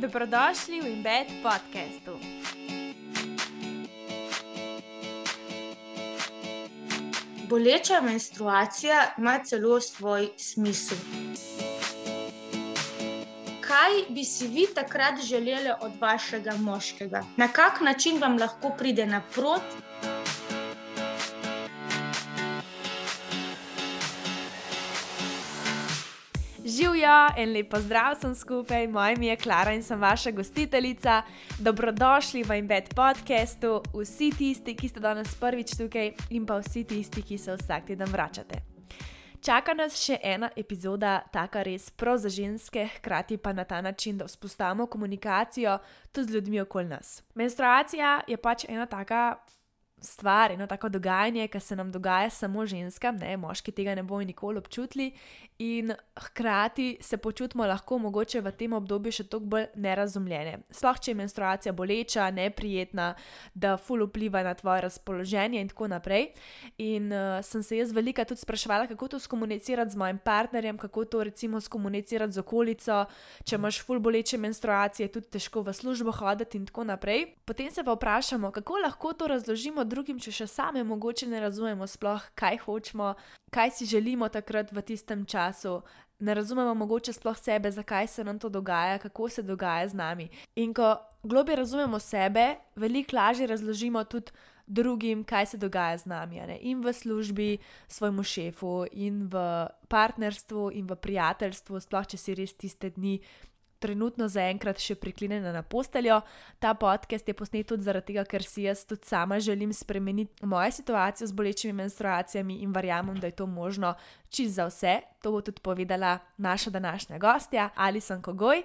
Dobrodošli v Embed podkastu. Boleča menstruacija ima celo svoj smisel. Kaj bi si vi takrat želeli od vašega moškega? Na kak način vam lahko pride naproti? Živijo in lepo zdrav sem skupaj, moje ime je Klara in sem vaša gostiteljica. Dobrodošli v Embed podkastu, vsi tisti, ki ste danes prvič tukaj, in pa vsi tisti, ki se vsak teden vračate. Čaka nas še ena epizoda, taka res prav za ženske, hkrati pa na ta način, da vzpostavimo komunikacijo tudi z ljudmi okoli nas. Menstruacija je pač ena taka stvar, eno tako dogajanje, ki se nam dogaja samo ženskam, ne, moški tega ne bojo nikoli občutili, in hkrati se počutimo lahko mogoče v tem obdobju še toliko bolj nerazumljene. Sploh če je menstruacija boleča, neprijetna, da ful vpliva na tvoje razpoloženje in tako naprej. In uh, sem se jaz velika tudi spraševala, kako to skomunicirati z mojim partnerjem, kako to recimo skomunicirati z okolico, če imaš ful boleče menstruacije, tudi težko v službo hoditi in tako naprej. Potem se pa vprašamo, kako lahko to razložimo drugim, če še sami mogoče ne razumemo sploh, kaj hočemo, kaj si želimo takrat v tistem času. Ne razumemo mogoče sploh sebe, zakaj se nam to dogaja, kako se dogaja z nami. In ko globje razumemo sebe, veliko lažje razložimo tudi drugim, kaj se dogaja z nami. In v službi, svojemu šefu, in v partnerstvu, in v prijateljstvu, sploh če si res tiste dni trenutno zaenkrat še priklenjena na posteljo. Ta podcast je posnet tudi zaradi tega, ker si jaz tudi sama želim spremeniti mojo situacijo z bolečimi menstruacijami in verjamem, da je to možno čist za vse. To bo tudi povedala naša današnja gostja, Alison Kogoj.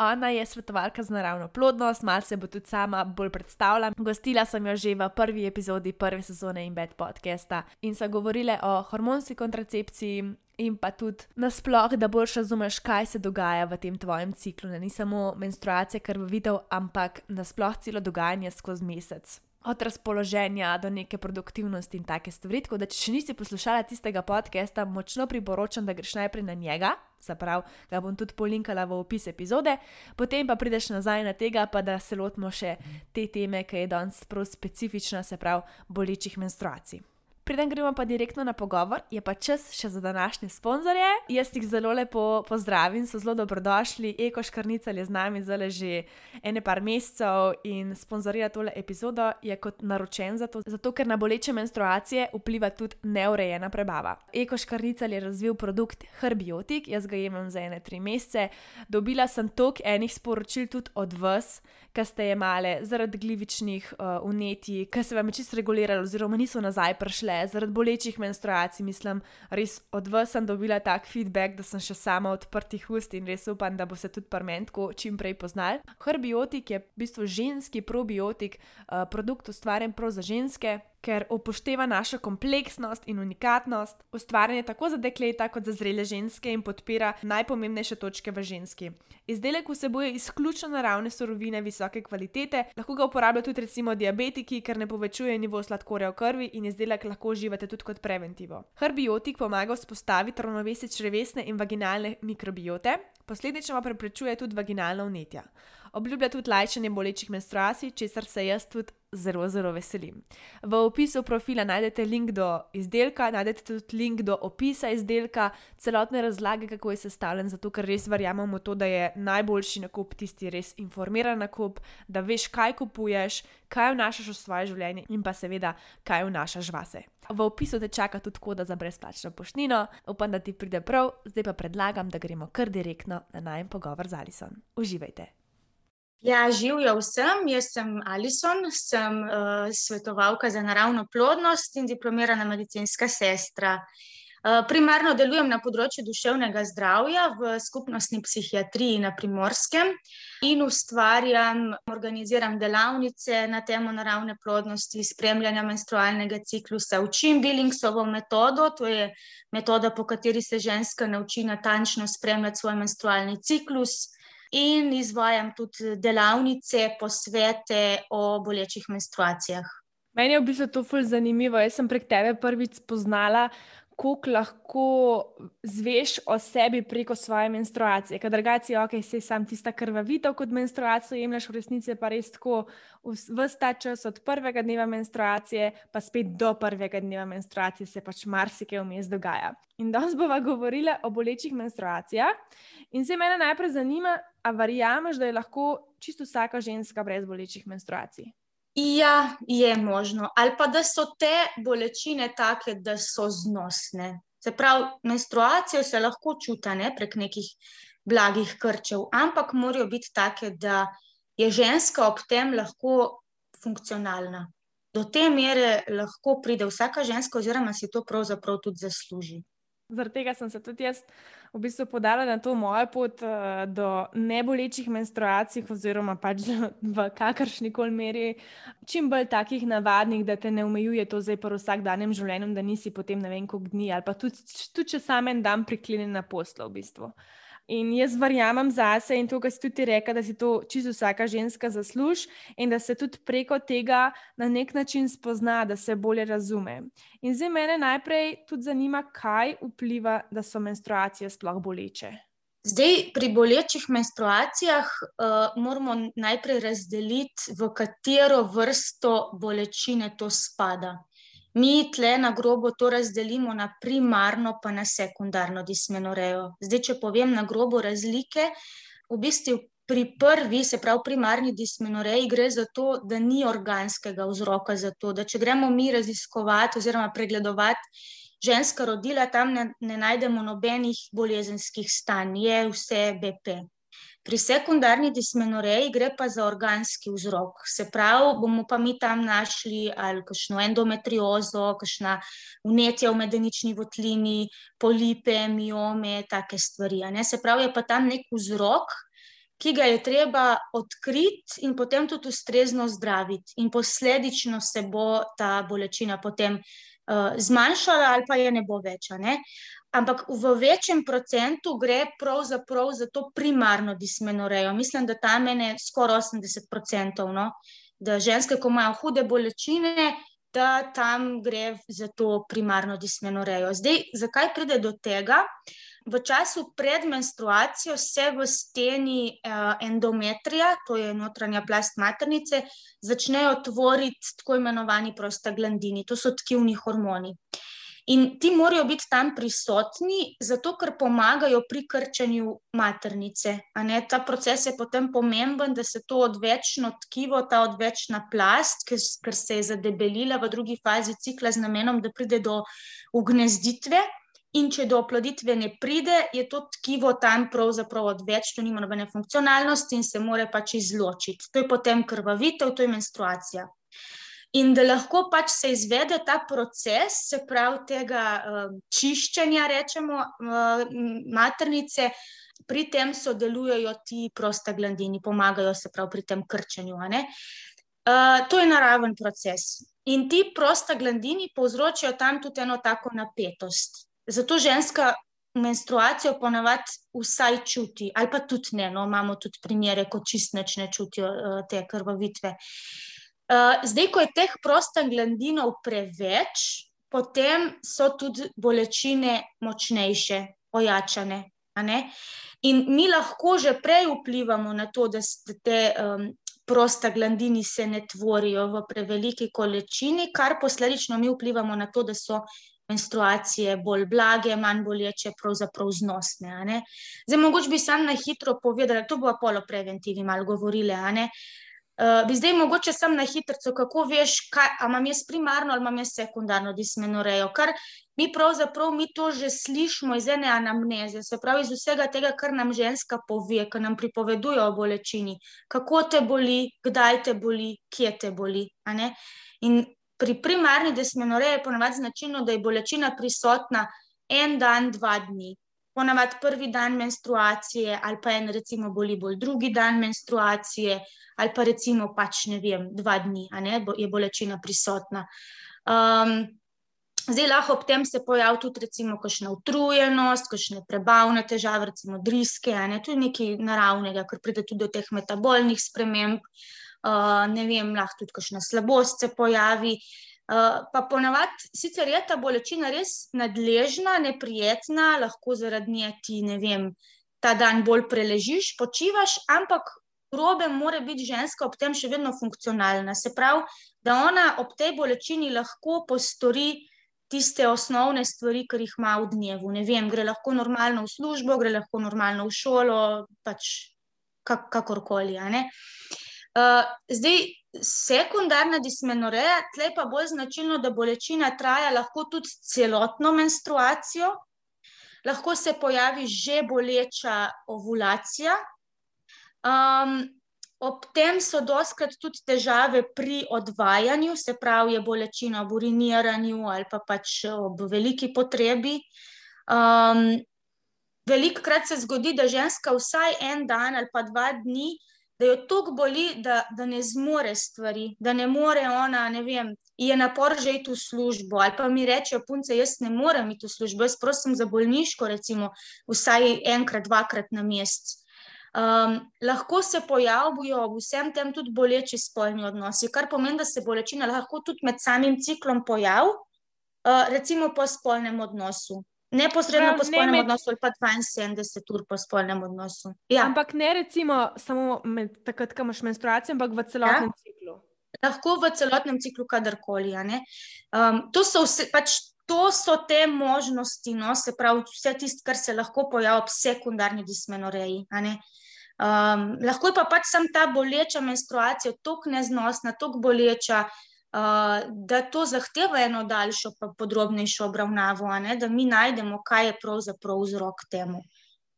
Ona je svetovalka za naravno plodnost, malo se bo tudi sama bolj predstavila. Gostila sem jo že v prvi epizodi prve sezone in bed podcasta in so govorile o hormonski kontracepciji, in pa tudi nasplošno, da boš razumeš, kaj se dogaja v tem tvojem ciklu. Ne? Ni samo menstruacija, kar bi videl, ampak nasplošno celo dogajanje skozi mesec. Od razpoloženja do neke produktivnosti in take stvari. Tako da, če še nisi poslušala tistega podcasta, močno priporočam, da greš najprej na njega, zaprav ga bom tudi polinkala v opis epizode, potem pa prideš nazaj na tega, pa da se lotimo še te teme, ki je danes prav specifična, se pravi, bolečih menstruacij. Preden gremo pa direktno na pogovor, je pa čas še za današnje sponzorje. Jaz jih zelo lepo pozdravim, so zelo dobrodošli. Eko Škrnica je z nami zdaj že ene par mesecev in sponzorira tole epizodo, je kot naročen za to, zato ker na boleče menstruacije vpliva tudi neurejena prebava. Eko Škrnica je razvil produkt Herbiotik, jaz ga jemem za ene tri mesece. Dobila sem tok enih sporočil tudi od vas, ki ste jemale zaradi glivičnih uh, unetij, ki se vam je čisto reguliralo, oziroma niso nazaj prišle zaradi bolečih menstruacij, mislim, res od vas sem dobila tak feedback, da sem še sama odprtih ust in res upam, da bo se tudi parmentko čim prej poznal. Herbiotik je v bistvu ženski probiotik, uh, produkt ustvarjen prav za ženske ker upošteva našo kompleksnost in unikatnost, ustvarjanje tako za dekleta kot za zrele ženske in podpira najpomembnejše točke v ženski. Izdelek vsebuje izključno naravne surovine visoke kvalitete, lahko ga uporabljajo tudi recimo diabetiki, ker ne povečuje nivo sladkorja v krvi in izdelek lahko uživate tudi kot preventivo. Herbiotik pomaga vzpostaviti ravnovesje črevesne in vaginalne mikrobiote, posledično pa preprečuje tudi vaginalna vnetja. Obljublja tudi lajšanje bolečih menstruacij, česar se jaz tudi zelo, zelo veselim. V opisu profila najdete link do izdelka, najdete tudi link do opisa izdelka, celotne razlage, kako je sestavljen, zato ker res verjamemo to, da je najboljši nakup tisti res informiran nakup, da veš, kaj kupuješ, kaj vnašaš v svoje življenje in pa seveda, kaj vnašaš vase. V opisu te čaka tudi koda za brezplačno poštnino, upam, da ti pride prav, zdaj pa predlagam, da gremo kar direktno na najem pogovor z Alison. Uživajte! Ja, živijo vsem, jaz sem Alison, sem uh, svetovalka za naravno plodnost in diplomirana medicinska sestra. Uh, primarno delujem na področju duševnega zdravja v skupnostni psihiatriji na primorskem in ustvarjam, organiziram delavnice na temo naravne plodnosti, spremljanja menstrualnega ciklusa, učim Billingsovo metodo, to je metoda, po kateri se ženska nauči natančno spremljati svoj menstrualni ciklus in izvajam tudi delavnice, posvete o bolečih menstruacijah. Meni je v bistvu to fulj zanimivo. Jaz sem prek tebe prvič spoznala, koliko lahko zveš o sebi preko svoje menstruacije. Ker drugače, ok, se sam tista krvavitev kot menstruacijo jemliš, v resnici pa res tako vse ta čas od prvega dneva menstruacije, pa spet do prvega dneva menstruacije se pač marsikaj vmes dogaja. In danes bova govorila o bolečih menstruacijah. In se mene najprej zanima, a verjameš, da je lahko čisto vsaka ženska brez bolečih menstruacij? Ja, je možno. Ali pa da so te bolečine take, da so znosne. Se pravi, menstruacijo se lahko čuti ne, prek nekih blagih krčev, ampak morajo biti take, da je ženska ob tem lahko funkcionalna. Do te mere lahko pride vsaka ženska, oziroma si to pravzaprav tudi zasluži. Zaradi tega sem se tudi jaz v bistvu podala na to mojo pot uh, do nebolečih menstruacij, oziroma pač v kakršni koli meri, čim bolj takih navadnih, da te ne omejuje to zdaj po vsakdanjem življenju, da nisi potem ne vem koliko dni ali pa tudi, tudi če sam en dan priklenjen na poslo v bistvu. Uh, In jaz verjamem zase in to, kar si tudi rekel, da si to čisto vsaka ženska zasluži in da se tudi preko tega na nek način spozna, da se bolje razume. In zdaj mene najprej tudi zanima, kaj vpliva, da so menstruacije sploh boleče. Zdaj, pri bolečih menstruacijah uh, moramo najprej razdeliti, v katero vrsto bolečine to spada. Mi tle na grobo to razdelimo na primarno, pa na sekundarno dismenorejo. Zdaj, če povem na grobo razlike, v bistvu pri prvi, se pravi primarni dismenoreji, gre za to, da ni organskega vzroka za to. Da če gremo mi raziskovati oziroma pregledovati ženska rodila, tam ne, ne najdemo nobenih bolezenskih stanj, je vse BP. Pri sekundarni dismenoreji gre pa za organski vzrok. Se pravi, bomo pa mi tam našli ali kakšno endometriozo, kakšna vnetja v medenični votlini, polipe, miome, take stvari. Se pravi, je pa tam nek vzrok, ki ga je treba odkriti in potem tudi ustrezno zdraviti. In posledično se bo ta bolečina potem uh, zmanjšala ali pa je ne bo več. Ne? ampak v večjem procentu gre pravzaprav za to primarno dismenorejo. Mislim, da tam je skoraj 80%, no? da ženske, ko imajo hude bolečine, da tam gre za to primarno dismenorejo. Zdaj, zakaj pride do tega? V času pred menstruacijo se v steni uh, endometrija, to je notranja plast maternice, začnejo tvoriti tako imenovani prostaglandini, to so tkivni hormoni. In ti morajo biti tam prisotni, zato ker pomagajo pri krčanju maternice. Ta proces je potem pomemben, da se to odvečno tkivo, ta odvečna plast, ker se je zadebelila v drugi fazi cikla z namenom, da pride do ugnezditve. In če do oploditve ne pride, je to tkivo tam pravzaprav odvečno, nima nobene funkcionalnosti in se more pač izločiti. To je potem krvavitev, to je menstruacija. In da lahko pač se izvede ta proces, se pravi, tega uh, čiščenja, rečemo, uh, maternice, pri tem sodelujejo ti prostaglandini, pomagajo se prav pri tem krčenju. Uh, to je naraven proces. In ti prostaglandini povzročajo tam tudi eno tako napetost. Zato ženska menstruacijo ponavadi vsaj čuti, ali pa tudi ne, no, imamo tudi primere, ko čist ne čutijo uh, te krvavitve. Uh, zdaj, ko je teh prostaglandinov preveč, potem so tudi bolečine močnejše, ojačane. In mi lahko že prej vplivamo na to, da te um, prostaglandini se ne tvorijo v preveliki količini, kar posledično mi vplivamo na to, da so menstruacije bolj blage, manj boleče, pravzaprav znosne. Zdaj, mogoče bi sam na hitro povedala, to bo pa polo preventivi malo govorile. Uh, bi zdaj mogoče sem na hitro, kako veš, ali imam jaz primarno ali imam jaz sekundarno dismenorejo. Kar mi pravzaprav mi to že slišimo iz ene anamneze, se pravi iz vsega tega, kar nam ženska pove, kar nam pripoveduje o bolečini, kako te boli, kdaj te boli, kje te boli. In pri primarni dismenoreji je ponavadi značilno, da je bolečina prisotna en dan, dva dni. Ponavadi prvi dan menstruacije, ali pa en, recimo, boli bolj drugi dan menstruacije, ali pa recimo pač ne vem, dva dni, ne, je bolečina prisotna. Um, zdaj lahko ob tem se pojavi tudi, recimo, kakšna utrujenost, kakšne prebavne težave, recimo driske, ne, tudi nekaj naravnega, ker pride tudi do teh metabolnih sprememb. Uh, ne vem, lahko tudi kakšna slabost se pojavi. Uh, pa ponavadi sicer je ta bolečina res nadležna, neprijetna, lahko zaradi nje ti, ne vem, ta dan bolj preležiš, počivaš, ampak grobe mora biti ženska ob tem še vedno funkcionalna. Se pravi, da ona ob tej bolečini lahko postori tiste osnovne stvari, ki jih ima v dnevu. Ne vem, gre lahko normalno v službo, gre lahko normalno v šolo, pač kak, kakorkoli. Uh, zdaj, sekundarna dismenoreja, tle pa bolj značilno, da bolečina traja lahko tudi celotno menstruacijo, lahko se pojavi že boleča ovulacija. Um, ob tem so doskrat tudi težave pri odvajanju, se pravi, je bolečina ob uriniranju ali pa pač ob veliki potrebi. Um, velikokrat se zgodi, da ženska vsaj en dan ali pa dva dni, da jo tako boli, da, da ne zmore stvari, da ne more ona, ne vem, je napor že iti v službo. Ali pa mi rečejo, punce, jaz ne morem iti v službo, jaz prosim za bolniško, recimo, vsaj enkrat, dvakrat na mesec. Um, lahko se pojavijo v vsem tem tudi boleči spolni odnosi, kar pomeni, da se bolečina lahko tudi med samim ciklom pojavi, uh, recimo po spolnem odnosu. Neposredno po spolnem ne med... odnosu, ali pa 72 ur po spolnem odnosu. Ja. Ampak ne recimo samo med, takrat, ko imaš menstruacijo, ampak v celotnem ja. ciklu. Lahko v celotnem ciklu, kadarkoli. Um, to, so vse, pač, to so te možnosti, no? se pravi, vse tisto, kar se lahko pojavi ob sekundarni dismenoreji. Um, lahko je pa pač sam ta boleča menstruacija, tako neznosna, tako boleča da to zahteva eno daljšo, pa podrobnejšo obravnavo, da mi najdemo, kaj je pravzaprav vzrok temu.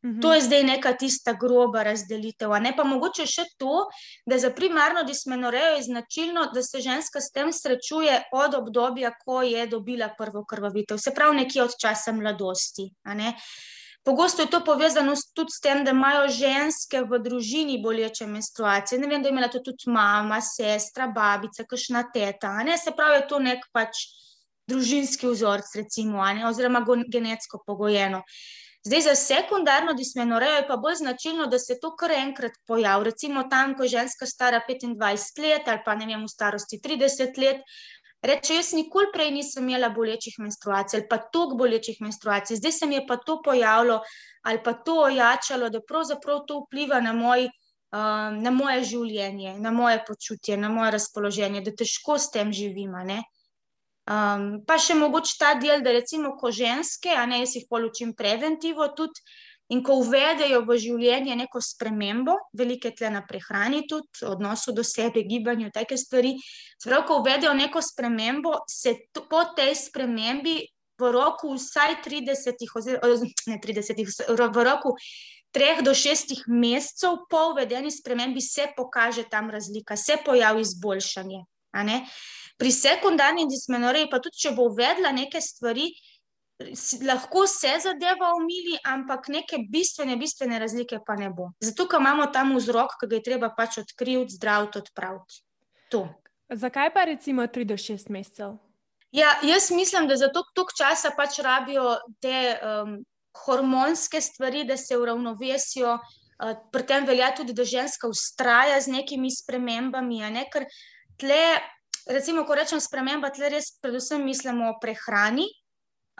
Mhm. To je zdaj neka tista groba razdelitev. Ne pa mogoče še to, da za primarno dismenorejo je značilno, da se ženska s tem srečuje od obdobja, ko je dobila prvo krvavitev, se pravi, nekje od časa mladosti. Pogosto je to povezano tudi s tem, da imajo ženske v družini boleče menstruacije. Ne vem, da je imela to tudi mama, sestra, babica, kakšna teta. Ne? Se pravi, je to nek pač družinski vzorec, recimo, oziroma genetsko pogojeno. Zdaj, za sekundarno dismenorejo je pa bolj značilno, da se to kar enkrat pojavi. Recimo tam, ko je ženska stara 25 let ali pa ne vem, v starosti 30 let, Reče, jaz nikoli prej nisem imela bolečih menstruacij ali pa toliko bolečih menstruacij, zdaj se mi je pa to pojavilo ali pa to ojačalo, da pravzaprav to vpliva na, moj, um, na moje življenje, na moje počutje, na moje razpoloženje, da težko s tem živim. Um, pa še mogoče ta del, da recimo ko ženske, a ne jaz jih polučim preventivo tudi. In ko uvedejo v življenje neko spremembo, velike tle na prehrani, tudi odnosu do sebe, gibanju, take stvari. Sprav, ko uvedejo neko spremembo, se po tej spremembi v roku vsaj 30, oziroma ne 30, v roku 3 do 6 mesecev po uvedeni spremembi se pokaže tam razlika, se pojavi izboljšanje. Pri sekundarni dismenoriji, pa tudi če bo uvedla neke stvari, lahko se zadeva umili, ampak neke bistvene, bistvene razlike pa ne bo. Zato, ker imamo tam vzrok, ki ga je treba pač odkriti, zdraviti, odpraviti. To. Zakaj pa recimo 3 do 6 mesecev? Ja, jaz mislim, da za toliko časa pač rabijo te um, hormonske stvari, da se uravnovesijo. Uh, pri tem velja tudi, da ženska ustraja z nekimi spremembami. Ne? Ker tle, recimo, ko rečem sprememba, tle res predvsem mislimo o prehrani,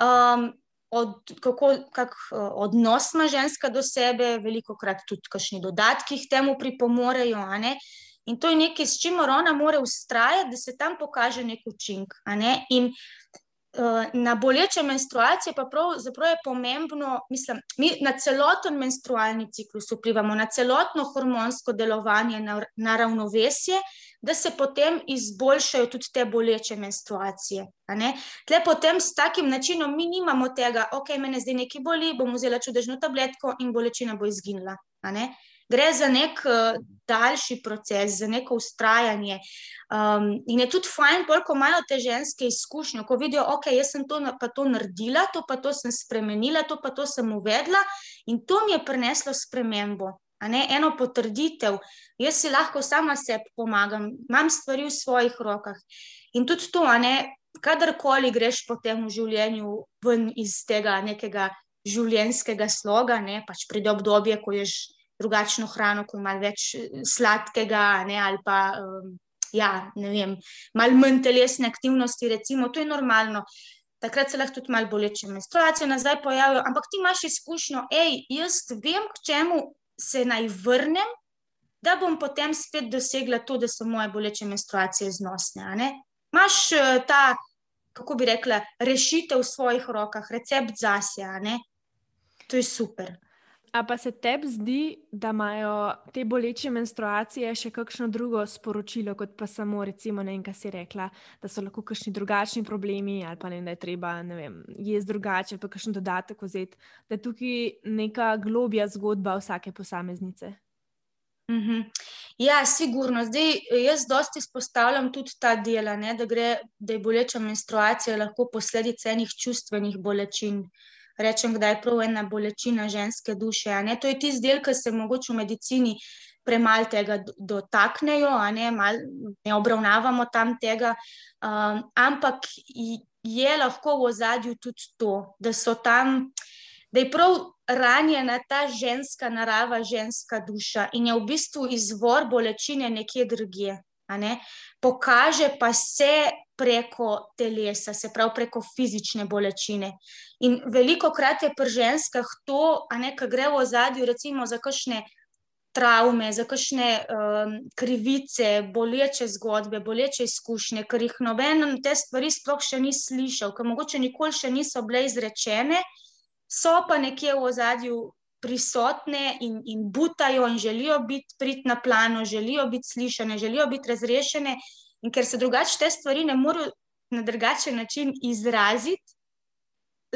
um, od, kako kak, uh, odnos ima ženska do sebe, veliko krat tudi kakšni dodatki k temu pripomorejo. In to je nekaj, s čimer ona mora ustrajati, da se tam pokaže nek učinek. In uh, na boleče menstruacije pa pravzaprav je pomembno, mislim, mi na celoten menstrualni ciklus vplivamo, na celotno hormonsko delovanje, na, na ravnovesje, da se potem izboljšajo tudi te boleče menstruacije. Tle potem s takim načinom mi nimamo tega, ok, mene zdaj nekaj boli, bom vzela čudežno tabletko in bolečina bo izginila. Gre za nek uh, daljši proces, za neko ustrajanje. Um, in je tudi fajn, ko imajo te ženske izkušnje, ko vidijo, ok, jaz sem to pa to naredila, to pa to sem spremenila, to pa to sem uvedla in to mi je prineslo spremembo ne, eno potrditev, jaz si lahko sama sebi pomagam, imam stvari v svojih rokah. In tudi to, ne, kadarkoli greš potem v življenju ven iz tega nekega življenjskega sloga, ne, pač pride obdobje, ko ješ drugačno hrano, ko imaš več eh, sladkega, ne, ali pa um, ja, ne vem, malo manj telesne aktivnosti, recimo, to je normalno. Takrat se lahko tudi malo boleče menstruacije nazaj pojavijo, ampak ti imaš izkušnjo, hej, jaz vem, k čemu se naj vrnem, da bom potem spet dosegla to, da so moje boleče menstruacije znosne. Imáš uh, ta, kako bi rekla, rešitev v svojih rokah, recept zase, to je super. A pa se tebi zdi, da imajo te boleče menstruacije še kakšno drugo sporočilo, kot pa samo, recimo, ne vem, kaj si rekla, da so lahko kakšni drugačni problemi, ali pa ne, da je treba, ne vem, jesti drugače, pa kakšen dodatek vzeti, da je tukaj neka globja zgodba vsake posameznice. Mm -hmm. Ja, sigurno. Zdaj, jaz dosti izpostavljam tudi ta del, da, da je boleča menstruacija lahko posledica enih čustvenih bolečin rečem, da je prav ena bolečina ženske duše. To je tisti del, ki se mogoče v medicini premalo tega dotaknejo, ne, mal, ne obravnavamo tam tega, um, ampak je lahko v ozadju tudi to, da so tam. Da je prav ranjena ta ženska narava, ženska duša in je v bistvu izvor bolečine nekje drugje. Pokaže pa se preko telesa, se pravi preko fizične bolečine. In veliko krat je pri ženskah to, kar gre v ozadju, recimo za kakšne travme, za kakšne um, krivice, boleče zgodbe, boleče izkušnje, ker jih noben te stvari sploh še ni slišal, ker mogoče nikoli še niso bile izrečene, so pa nekje v ozadju. Prisotne in, in butajo, in želijo biti prid na plano, želijo biti slišane, želijo biti razrešene, In ker se drugače te stvari ne morejo na drugačen način izraziti,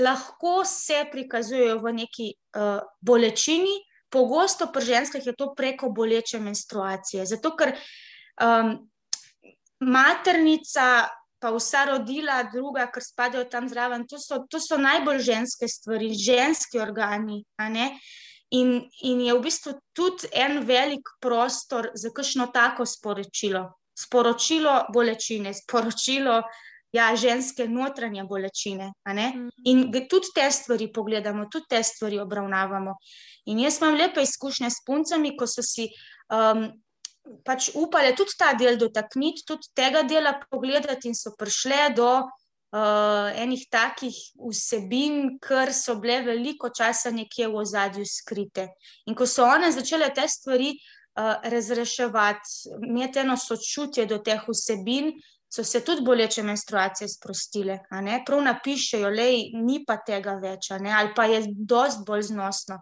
lahko se prikazujejo v neki uh, bolečini, pogosto pri ženskah je to preko boleče menstruacije. Zato, ker um, maternica, pa vsa rodila, druga, ker spadajo tam zraven, to so, to so najbolj ženske stvari, ženski organi. In, in je v bistvu tudi en velik prostor za kakšno tako sporočilo sporočilo bolečine, sporočilo ja, ženske notranje bolečine. Mhm. In tudi te stvari pogledamo, tudi te stvari obravnavamo. In jaz imam lepe izkušnje s puncami, ko so si. Um, Pač upali tudi ta del dotakniti, tudi tega dela pogledati, in so prišle do uh, enih takih vsebin, ker so bile veliko časa nekje v ozadju skrite. In ko so one začele te stvari uh, razreševati, imeti eno sočutje do teh vsebin, so se tudi boleče menstruacije sprostile. Prav napišejo, da ni pa tega več, ali pa je dosti bolj znosno.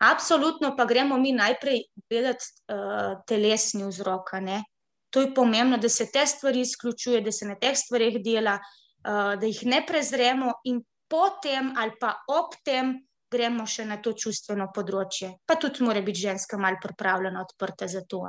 Absolutno pa gremo mi najprej gledati uh, telesni vzrok. To je pomembno, da se te stvari izključuje, da se na teh stvarih dela, uh, da jih ne prezremo in potem ali pa ob tem gremo še na to čustveno področje. Pa tudi mora biti ženska malo pripravljena, odprta za to.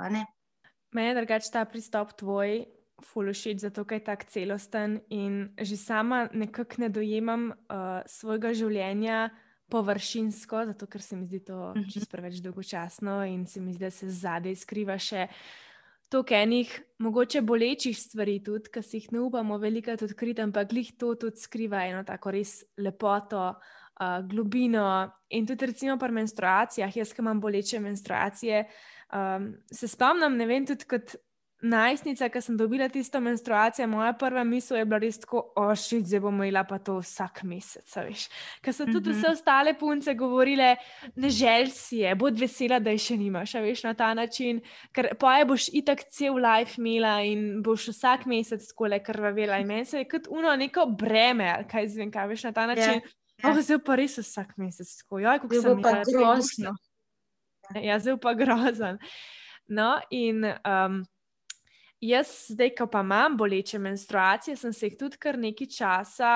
Meni je drugač ta pristop tvoj, fulušič, zato je tako celosten in že sama nekako ne dojemam uh, svojega življenja. Površinsko, zato ker se mi zdi to mhm. čisto preveč dolgočasno in se mi zdi, da se zadaj skriva še toliko enih, mogoče bolečih stvari, tudi, ki si jih ne upamo veliko odkriti, ampak jih to tudi skriva eno tako res lepoto, uh, globino. In tudi, recimo, pri menstruacijah, jaz, ki imam boleče menstruacije, um, se spomnim, ne vem, tudi kot najstnica, ki sem dobila tisto menstruacijo, moja prva misel je bila res tako, ošit, zdaj bomo imela pa to vsak mesec. Ker so tudi vse mhm. ostale punce govorile, ne želj si je, bod vesela, da je še nimaš, veš, na ta način, ker pa je boš itak cel life imela in boš vsak mesec skole krvavela. In meni se je kot uno neko breme, kaj zvem, kaj veš na ta način. Yeah. Ja. Oh, zdaj pa res vsak mesec tako. Ja, kako se mi zdi grozno. Ja, zdaj pa grozen. No, in um, jaz, zdaj, ko pa imam boleče menstruacije, sem se jih tudi kar nekaj časa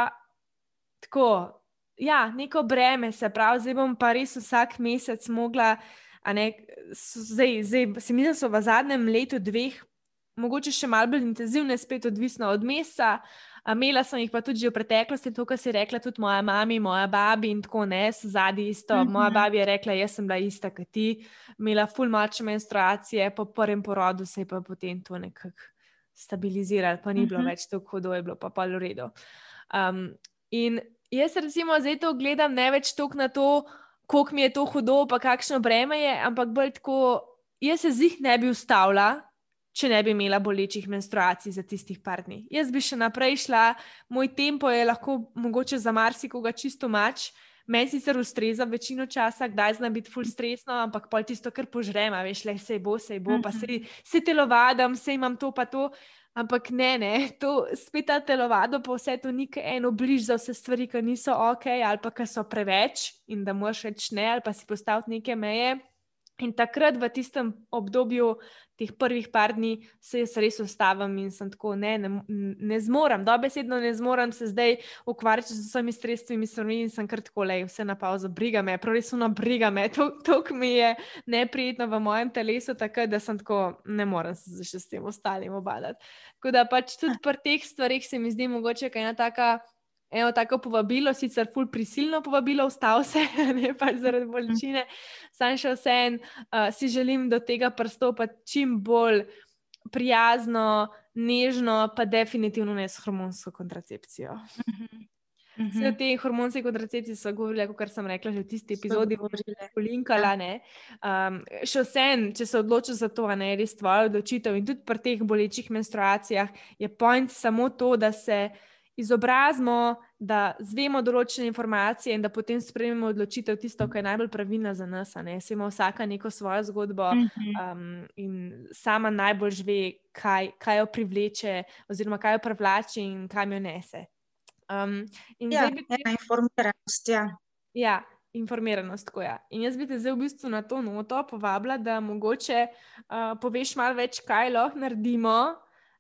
tako, ja, neko breme, se pravi, zdaj bom pa res vsak mesec mogla. Ne, zdaj, zdaj, se mi zdi, da so v zadnjem letu, dveh, mogoče še malo bolj intenzivne, spet odvisno od mesa. Imela sem jih pa tudi v preteklosti, to, kar si rekla, tudi moja mama, moja babi in tako ne, zadnji isto. Mm -hmm. Moja babi je rekla, jaz sem bila ista kot ti, imela full močne menstruacije, po prvem porodu se je pa potem to nekako stabiliziralo, pa ni mm -hmm. bilo mhm. več tako hudo, je bilo pa pa v redu. Um, in jaz recimo zdaj to gledam ne več toliko na to, koliko mi je to hudo, pa kakšno breme je, ampak bolj tako, jaz se z jih ne bi ustavila če ne bi imela bolečih menstruacij za tistih par dni. Jaz bi še naprej šla, moj tempo je lahko mogoče za marsikoga čisto mač. Meni sicer ustreza večino časa, kdaj zna biti full stresno, ampak pol tisto, kar požrem, veš, le se bo, se bo, pa se, se telovadam, se imam to, pa to. Ampak ne, ne, to spet ta telovado, pa vse to ni eno bliž za vse stvari, ki niso ok, ali pa ki so preveč in da moraš reči ne, ali pa si postaviti neke meje. In takrat v tistem obdobju, teh prvih par dni, se jaz res ustavim in sem tako, ne, ne, ne zmorem, dobesedno ne zmorem se zdaj ukvarjati z vsemi stresnimi stvarmi in sem kar tako, le vse na pauzo, briga me, prav res uno briga me, to, mi je neprijetno v mojem telesu, tako da sem tako, ne morem se še s tem ostalim obadati. Tako da pač tudi pri teh stvarih se mi zdi mogoče, ena taka eno tako povabilo, sicer ful prisilno povabilo, vstal se, ne pa zaradi bolečine, sam še vse en, uh, si želim do tega pristopiti čim bolj prijazno, nežno, pa definitivno ne s hormonsko kontracepcijo. Vse te hormonske kontracepcije so govorile, kot sem rekla, že v tisti epizodi, smo jih polinkala. Um, še vsem, če se odločiš za to, ne res tvoja odločitev. In tudi pri teh bolečih menstruacijah je point samo to, da se izobrazimo, da zvemo določene informacije in da potem sprejmemo odločitev, tisto, kar je najbolj pravilno za nas. Ne? Se ima vsaka neko svojo zgodbo um, in sama najbolj ve, kaj, kaj jo privleče, oziroma kaj jo privlači in kam jo nese. Um, ja, bi te... informiranost. Ja. ja. Informiranost, tako je. Ja. In jaz bi te zdaj v bistvu na to noto povabila, da mogoče uh, poveš malo več, kaj lahko naredimo,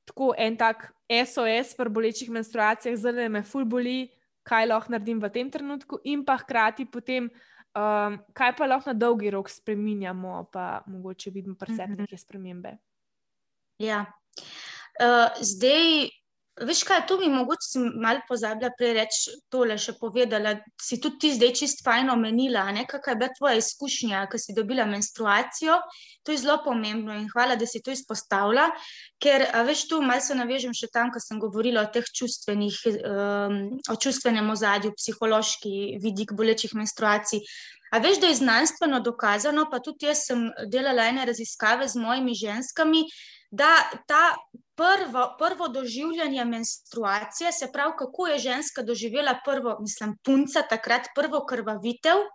tako en tak SOS pri bolečih menstruacijah, zelo me ful boli, kaj lahko naredim v tem trenutku, in pa hkrati potem, um, kaj pa lahko na dolgi rok spremenjamo, pa mogoče vidimo pri sebi mhm. neke spremembe. Ja. Uh, zdaj, Veš kaj, to bi mogoče si malo pozabila prej reči, tole še povedala. Si tudi ti zdaj čist fajn omenila, kakšna je bila tvoja izkušnja, ko si dobila menstruacijo. To je zelo pomembno in hvala, da si to izpostavila. Ker, veš, tu malo se navežem še tam, ko sem govorila o teh čustvenih, um, o čustvenem ozadju, psihološki vidik bolečih menstruacij. A veš, da je znanstveno dokazano, pa tudi jaz sem delala ene raziskave z mojimi ženskami, da ta prvo, prvo doživljanje menstruacije, se pravi, kako je ženska doživela prvo, mislim, punca, takrat prvo krvavitev,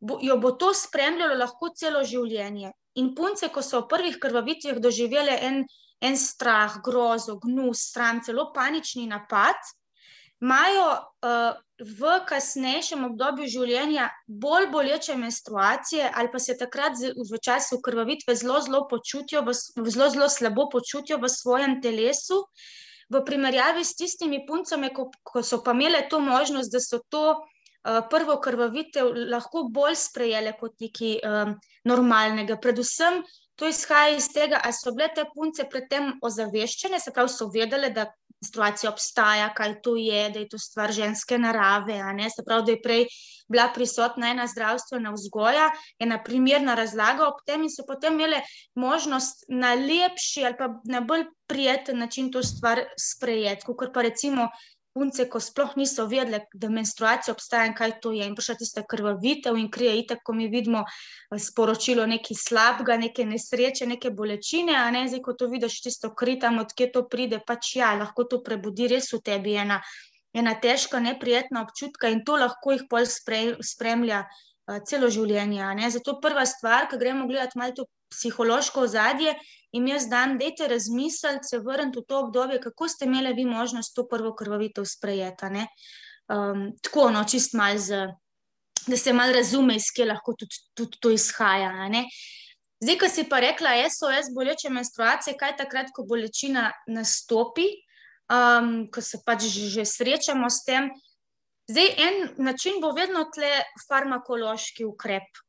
bo, jo bo to spremljalo lahko celo življenje. In punce, ko so v prvih krvavitvah doživele en, en strah, grozo, gnus, sram, celo panični napad, imajo uh, v kasnejšem obdobju življenja bolj boleče menstruacije, ali pa se takrat v času krvavitve zelo, zelo počutijo, v, zelo, zelo slabo počutijo v svojem telesu, v primerjavi s tistimi puncami, ko, ko so pa imele to možnost, da so to uh, prvo krvavitev lahko bolj sprejele kot nekaj um, normalnega. Predvsem to izhaja iz tega, ali so bile te punce predtem ozaveščene, se pravi, so vedele, da menstruacija obstaja, kaj to je, da je to stvar ženske narave. Se pravi, da je prej bila prisotna ena zdravstvena vzgoja, ena primerna razlaga ob tem, in so potem imele možnost na lepši ali pa na bolj prijeten način to stvar sprejeti. Kot pa recimo punce, ko sploh niso vedele, da menstruacija obstaja in kaj to je. In prišla tista krvavitev in krije, itak, ko mi vidimo eh, sporočilo nekaj slabega, neke nesreče, neke bolečine, a ne zdaj, ko to vidiš, tisto kritam, odkje to pride, pač ja, lahko to prebudi res v tebi ena, ena težka, neprijetna občutka in to lahko jih pol spremlja uh, celo življenje. Zato prva stvar, ki gremo gledati malo to psihološko ozadje, in jaz dan, dajte razmisliti, se vrniti v to obdobje, kako ste imeli vi možnost to prvo krvavitev sprejeti. Um, tako, no, čist malo, da se malo razume, iz kje lahko tudi, tudi to izhaja. Zdaj, ko si pa rekla, SOS boleče menstruacije, kaj takrat, ko bolečina nastopi, um, ko se pač že, že srečamo s tem. Zdaj, en način bo vedno tle farmakološki ukrep.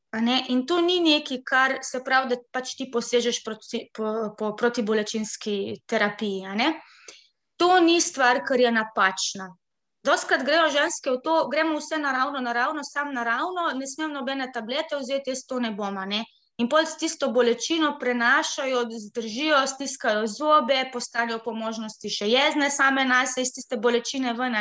In to ni nekaj, kar se pravi, da pač ti posežeš proti, po, po protibolečinski terapiji. To ni stvar, kar je napačna. Doskrat grejo ženske v to, gremo vse naravno, naravno, sam naravno, ne smem nobene tablete vzeti, jaz to ne bom. Ne? In pol s tisto bolečino prenašajo, zdržijo, stiskajo zobe, postanejo po možnosti še jezne same nas, iz tiste bolečine ven.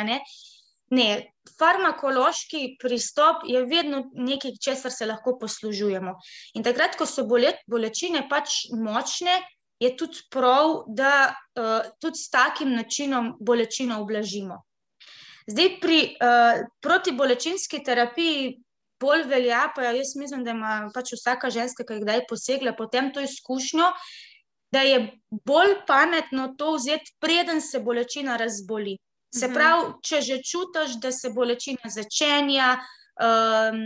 Ne, farmakološki pristop je vedno nekaj, česar se lahko poslužujemo. In takrat, ko so bole, bolečine pač močne, je tudi prav, da uh, tudi s takim načinom bolečino ublažimo. Zdaj, pri uh, protibolečinski terapiji bolj velja, pa jaz mislim, da ima pač vsaka ženska, ki je kdaj posegla potem to izkušnjo, da je bolj pametno to vzeti, preden se bolečina razboli. Se mhm. pravi, če že čutiš, da se bolečina začenja, um,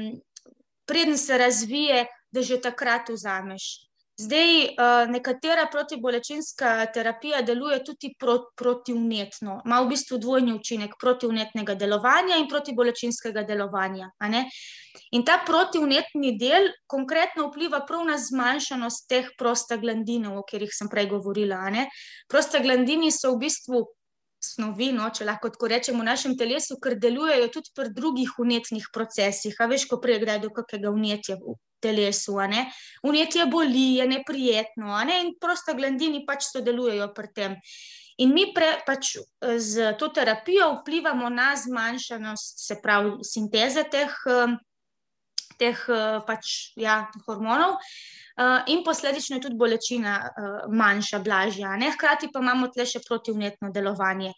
preden se razvije, da že takrat vzameš. Zdaj, uh, nekatera protibolečinska terapija deluje tudi prot, protivnetno, ima v bistvu dvojni učinek protivnetnega delovanja in protibolečinskega delovanja. In ta protivnetni del konkretno vpliva prav na zmanjšanost teh prostaglandinov, o katerih sem prej govorila. Prostaglandini so v bistvu snovi, no, če lahko tako rečemo, v našem telesu, ker delujejo tudi pri drugih unetnih procesih. A veš, ko prej gre do kakega unetja telesu. Unetje boli, je neprijetno, ne? in prosta glandini pač sodelujejo pri tem. In mi pre, pač z to terapijo vplivamo na zmanjšanost, se pravi, sinteze teh, teh pač, ja, hormonov. Uh, in posledično je tudi bolečina uh, manjša, blažja. Ne? Hkrati pa imamo tle še protivnetno delovanje.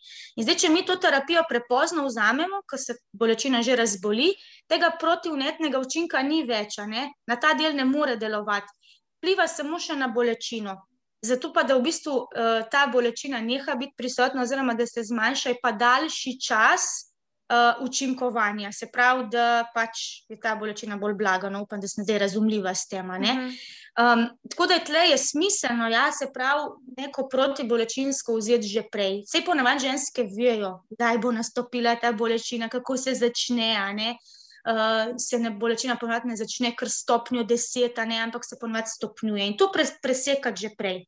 In zdaj, če mi to terapijo prepozno vzamemo, ko se bolečina že razboli, tega protivnetnega učinka ni več, na ta del ne more delovati. Pliva samo še na bolečino. Zato pa, da v bistvu uh, ta bolečina neha biti prisotna, oziroma da se zmanjša, pa daljši čas uh, učinkovanja. Se pravi, da pač je ta bolečina bolj blaga. No, upam, da sem zdaj razumljiva s tem. Um, tako da je tle je smiselno, ja, se pravi, neko protibolečinsko vzeti že prej. Vse ponavadi ženske vejo, kdaj bo nastopila ta bolečina, kako se začne. Uh, se ne bolečina ponovadi ne začne kar stopnjo deset, ne, ampak se ponovadi stopnjuje in to presekati že prej.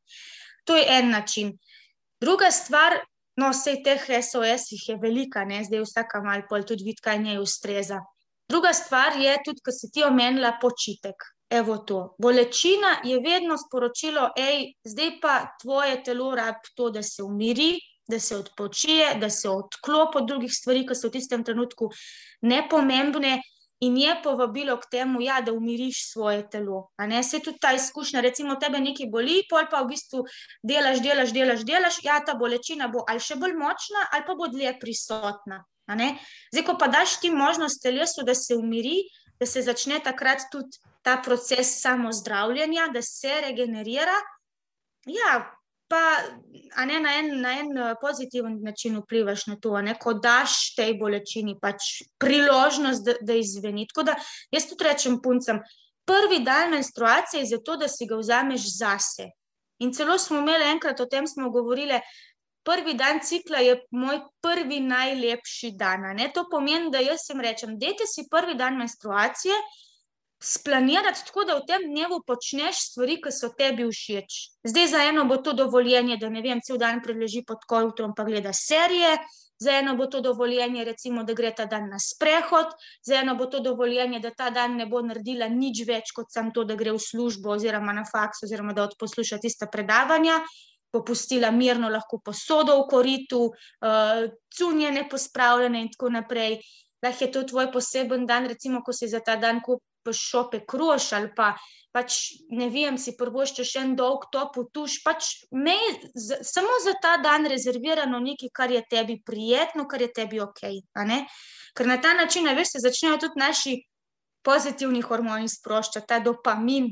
To je en način. Druga stvar, No, vse teh SOS-ih je velika, ne? zdaj vsaka malo pol tudi vidi, kaj njej ustreza. Druga stvar je tudi, ko si ti omenila počitek. Evo to. Bolečina je vedno sporočilo, ej, zdaj pa tvoje telo rab to, da se umiri, da se odpočije, da se odklopi od drugih stvari, ki so v tistem trenutku nepomembne in je povabilo k temu, ja, da umiriš svoje telo. Se tudi ta izkušnja, recimo, tebe nekaj boli, pol pa v bistvu delaš, delaš, delaš, delaš, ja, ta bolečina bo ali še bolj močna, ali pa bo dlje prisotna. Zdaj, ko pa daš ti možnost telesu, da se umiri, da se začne takrat tudi ta proces samozdravljenja, da se regenerira. Ja, pa ne, na, en, na en eh, pozitiven način vplivaš na to, ne, ko daš tej bolečini pač priložnost, da, da izveni. Tako da jaz tudi rečem puncem, prvi dan menstruacije je zato, da si ga vzameš zase. In celo smo imeli enkrat o tem, smo govorili. Prvi dan cikla je moj prvi najlepši dan. To pomeni, da jaz sem rečem, dajte si prvi dan menstruacije, splanirati tako, da v tem dnevu počneš stvari, ki so tebi všeč. Zdaj za eno bo to dovoljenje, da ne vem, cel dan preleži pod kojutrom pa gleda serije, za eno bo to dovoljenje, recimo, da gre ta dan na sprehod, za eno bo to dovoljenje, da ta dan ne bo naredila nič več kot sam to, da gre v službo oziroma na faks oziroma da odposluša tista predavanja. Popustila mirno, lahko posodo v koritu, uh, cunje ne pospravljene, in tako naprej. Lahko je to tvoj poseben dan, recimo, ko si za ta dan šope kroš ali pa pač ne vem, si prvoščeš en dolg top tuš, pač me z, samo za ta dan rezervirano nekaj, kar je tebi prijetno, kar je tebi ok. Ker na ta način, veš, se začnejo tudi naši pozitivni hormoni sproščati, ta dopamin,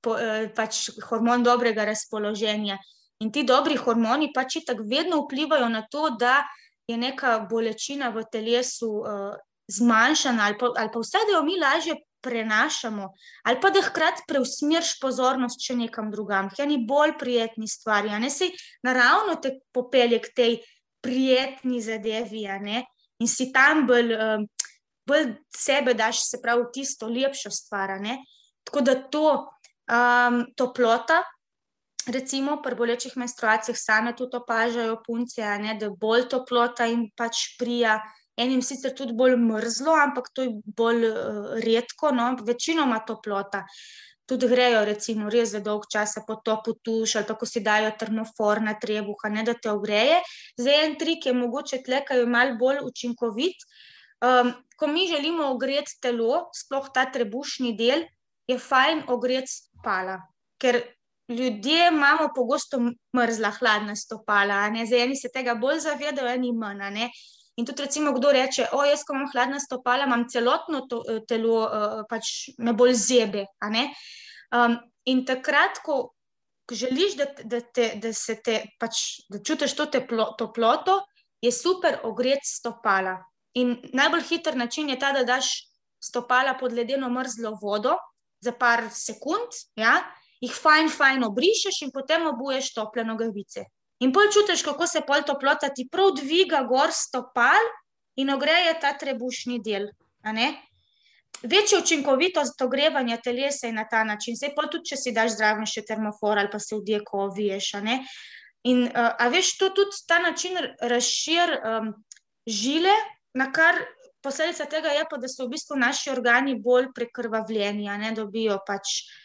po, eh, pač hormon dobrega razpoloženja. In ti dobri hormoni pač tako vedno vplivajo na to, da je neka bolečina v telesu uh, zmanjšana ali pa, pa vse, da jo mi lažje prenašamo, ali pa da hkrati preusmeriš pozornost še nekam drugam, k eni bolj prijetni stvari. Ne se naravno te popelje k tej prijetni zadevi, in si tam bolj, um, bolj sebe daš, se pravi, tisto lepšo stvar. Tako da to um, toplota. Recimo, pri bolečih menstruacijah same tudi opažajo punce, ne, da bolj toplota jim pač prija, enim sicer tudi bolj mrzlo, ampak to je bolj uh, redko, no, večinoma toplota. Tudi grejo, recimo, res za dolg čas po topu tuš ali tako si dajo termofor na trebuha, ne da te ogreje. Zdaj en trik je mogoče tle, kaj je mal bolj učinkovit. Um, ko mi želimo ogreti telo, sploh ta trebušni del, je fajn ogreti spala. Ker ljudje imamo pogosto mrzla, hladna stopala. Za eni se tega bolj zavedajo, eni manj. In tudi, recimo, kdo reče, o, jaz, ko imam hladna stopala, imam celotno to, eh, telo, uh, pač me bolj zebe. Um, in takrat, ko, želiš, da, da, te, da se te, pač, da čutiš to teplo, toploto, je super ogreti stopala. In najbolj hiter način je ta, da daš stopala pod ledeno mrzlo vodo za par sekund, ja, jih fajn, fajn obrišeš in potem obuješ tople nogavice. In pol čutiš, kako se pol toplota ti prav dviga gor stopal in ogreje ta trebušni del. Večja učinkovitost ogrevanja telesa je na ta način. Sej pol tudi, če si daš zraven še termofor ali pa se v dieko oviješ. In uh, a veš, to tudi ta način razšir um, žile, na kar posledica tega je pa, da so v bistvu naši organi bolj prekrvavljeni, a ne dobijo pač uh,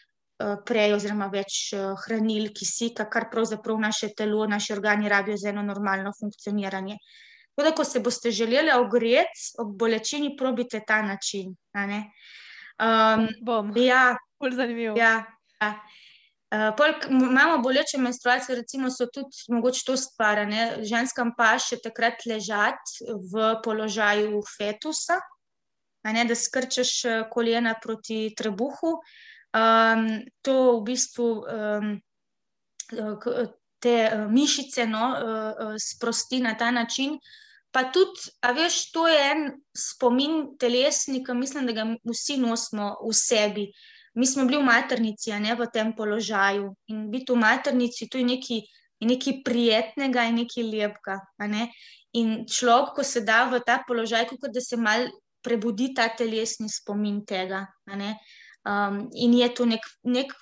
prej, oziroma več eh, hranil, kisika, kar pravzaprav naše telo, naši organi rabijo za eno normalno funkcioniranje. Tako da, ko se boste želeli ogreti ob bolečini, probite ta način. Um, Bom. Ja, bolj zanimivo. Ja, ja. Uh, pol, imamo boleče menstruacije, recimo, so tudi mogoče to stvar. Ženskam pa še takrat ležati v položaju fetusa, ne, da skrčeš kolena proti trebuhu. Um, to v bistvu um, te mišice no, uh, sprosti na ta način. Pa tudi, a veš, to je en spomin telesni, ki mislim, da ga vsi nosimo v sebi. Mi smo bili v maternici, a ne v tem položaju. In biti v maternici, to je nekaj, nekaj prijetnega in nekaj lepega. Ne? In človek, ko se da v ta položaj, kot da se mal prebudi ta telesni spomin tega. Um, in je to nek, nek,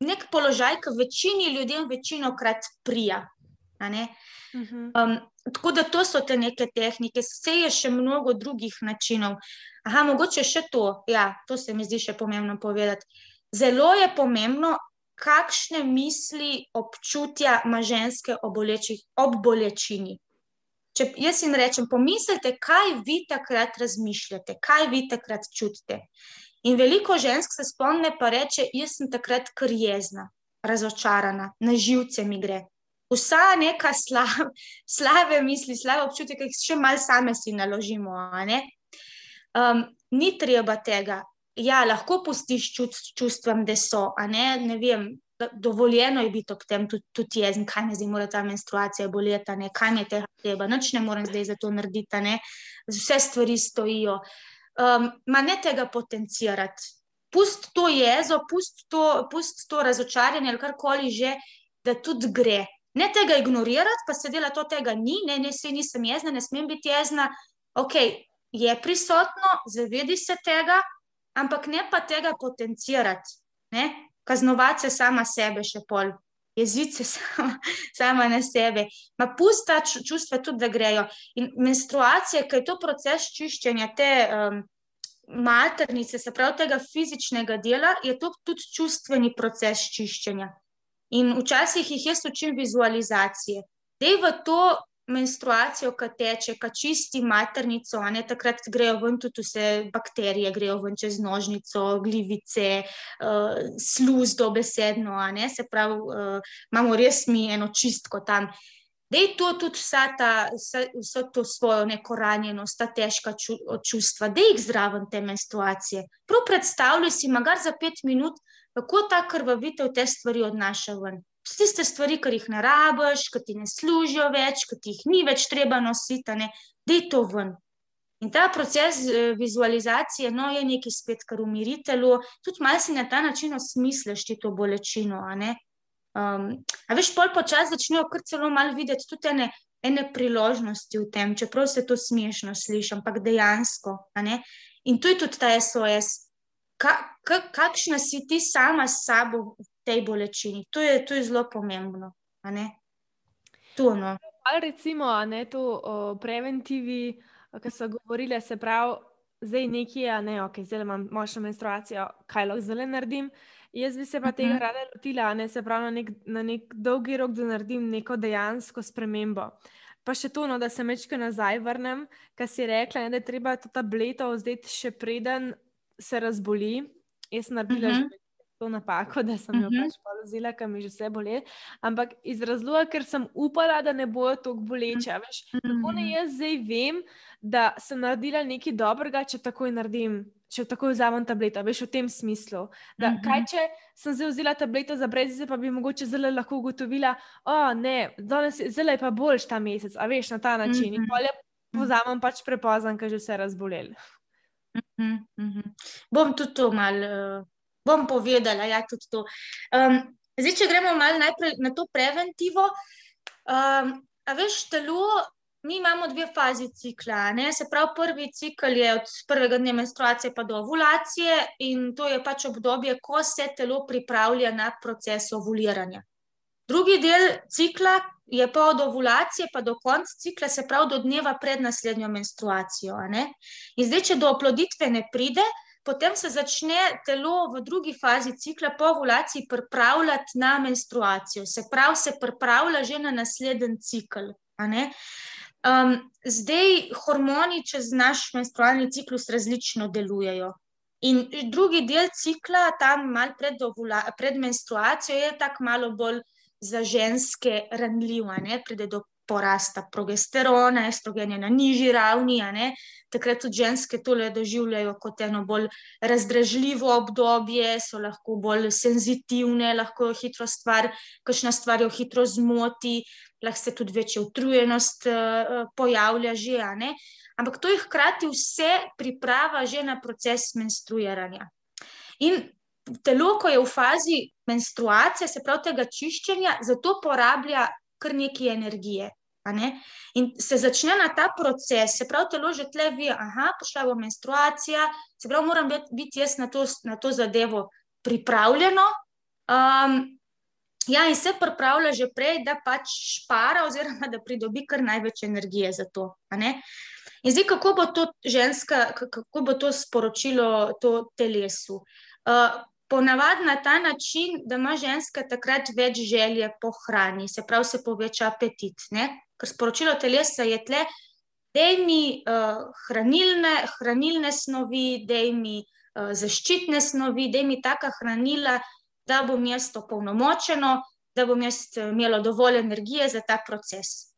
nek položaj, ki večini ljudem večino krat prija. Mhm. Um, tako da to so te neke tehnike, vse je še mnogo drugih načinov. Aha, mogoče še to, ja, to se mi zdi še pomembno povedati. Zelo je pomembno, kakšne misli, občutja ima ženske ob bolečini. Če jaz jim rečem, pomislite, kaj vi takrat razmišljate, kaj vi takrat čutite. In veliko žensk se spomne, pa reče: Jaz sem takrat kar jezna, razočarana, na živce mi gre. Vsa neka slav, slave misli, slave občutke, ki jih še malo same si naložimo. Um, ni treba tega. Ja, lahko pustiš čut, čustvom, da so. Ne? Ne vem, dovoljeno je biti ob tem tudi, tudi jezen, kaj me zdaj mora ta menstruacija boleti, kaj mi je tega treba, noč ne morem zdaj za to narediti, vse stvari stojijo um, ne tega potencirati. Pust to jezo, pust to, pust to razočaranje ali karkoli že, da tudi gre. Ne tega ignorirati, pa se dela to, tega ni, ne, ne, se nisem jezna, ne smem biti jezna. Ok, je prisotno, zavedi se tega, ampak ne pa tega potencirati, ne? kaznovati se sama sebe še pol jezice sama, sama na sebe. Ma pusta čustva tudi, da grejo. In menstruacija, ki je to proces čiščenja te um, maternice, se pravi tega fizičnega dela, je to tudi čustveni proces čiščenja. In včasih jih jaz učim vizualizacije. Dej v to menstruacijo, ki teče, ki čisti maternico, ne takrat grejo ven tudi vse bakterije, grejo ven čez nožnico, glivice, uh, sluz, dobesedno, se pravi, uh, imamo res mi eno čistko tam. Da je to tudi vsa ta, vso to svojo neko ranjenost, ta težka ču, čustva, da jih zraven te menstruacije. Prav predstavljaj si, magar za pet minut, kako ta krvavitev te stvari odnaša ven tiste stvari, ki jih ne rabiš, ki ti ne služijo več, ki ti jih ni več treba nositi, da je to ven. In ta proces eh, vizualizacije no, je nekaj spet, kar umiritelju, tudi malo si na ta način osmisliš to bolečino. A, um, a veš, pol počasi začnejo kar celo malo videti tudi ene, ene priložnosti v tem, čeprav se to smešno sliši, ampak dejansko. In tu je tudi ta SOS. Ka, ka, kakšna si ti sama s sabo tej bolečini. To je, to je zelo pomembno. To, no. Ali recimo, ne to o preventivi, ki so govorili, se pravi, zdaj nekje, a ne, ok, zdaj imam močno menstruacijo, kaj lahko zdaj naredim. Jaz bi se pa uh -huh. tega mhm. rada lotila, ne se pravi, na nek, na nek dolgi rok, da naredim neko dejansko spremembo. Pa še to, no, da se mečke nazaj vrnem, kar si rekla, ne, da je treba to tableto vzeti še preden se razboli. Jaz sem naredila uh -huh. že to napako, da sem jo uh -huh. pač polozila, ker mi že vse boli. Ampak iz razloga, ker sem upala, da ne bojo tako boleče. Veš, kako ne jaz zdaj vem, da sem naredila nekaj dobrega, če takoj naredim. Če tako vzamem tableto, veš v tem smislu. Da, uh -huh. Kaj, če sem zdaj vzela tableto za brezice, pa bi mogoče zelo lahko ugotovila, da oh, je zelo je pa boljš ta mesec, a veš na ta način. Uh -huh. In bolje vzamem pač prepozno, ker že vse razbolel. Uh -huh. Uh -huh. Bom tudi to malo. Uh bom povedala. Ja, um, zdaj, če gremo malo najprej na to preventivo. Um, a veš, telo, mi imamo dve fazi cikla. Ne? Se pravi, prvi cikl je od prvega dne menstruacije pa do ovulacije, in to je pač obdobje, ko se telo pripravlja na proces ovuliranja. Drugi del cikla je pa od ovulacije pa do konca cikla, se pravi do dneva pred naslednjo menstruacijo. In zdaj, če do oploditve ne pride, potem se začne telo v drugi fazi cikla po ovulaciji pripravljati na menstruacijo, se pravi, se pripravlja že na naslednji cikl. Um, zdaj, hormoni čez naš menstrualni ciklus različno delujejo. In drugi del cikla, tam malo pred, pred menstruacijo, je tako malo bolj za ženske ranljiv, pride do porasta progesterona, estrogen je na nižji ravni, takrat tudi ženske to doživljajo kot eno bolj razdražljivo obdobje, so lahko bolj senzitivne, lahko jo hitro stvar, kakšna stvar jo hitro zmoti, lahko se tudi večja utrujenost uh, pojavlja že, ampak to jih hkrati vse priprava že na proces menstruiranja. In telo, ko je v fazi menstruacije, se pravi tega čiščenja, zato porablja kar nekaj energije. In se začne na ta proces, se pravi, telo že tle vi, aha, pošla bo menstruacija, se pravi, moram biti jaz na to, na to zadevo pripravljeno. Um, ja, in se pripravlja že prej, da pač špara, oziroma da pridobi kar največ energije za to. In zdaj, kako bo to ženska, kako bo to sporočilo to telesu? Uh, Ponavadi na ta način, da ima ženska takrat več želje po hrani, se pravi, se poveča apetit. Ne? Ker sporočilo telesa je tle, da mi uh, hranilne, hranilne snovi, da mi uh, zaščitne snovi, da mi taka hranila, da bom jaz to polnomočeno, da bom jaz eh, imela dovolj energije za ta proces.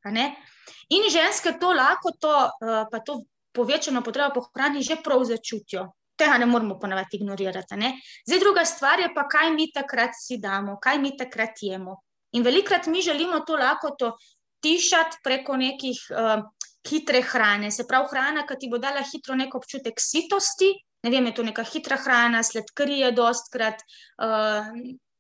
In ženske to lahko, to, uh, pa to povečano potrebo po hrani, že prav začutijo tega ne moramo ponavadi ignorirati. Ne? Zdaj, druga stvar je pa, kaj mi takrat si damo, kaj mi takrat jemo. In velikrat mi želimo to lahko to tišati preko nekih uh, hitre hrane. Se pravi, hrana, ki ti bo dala hitro nek občutek sitosti. Ne vem, je to neka hitra hrana, sladkarije, dostkrat, uh,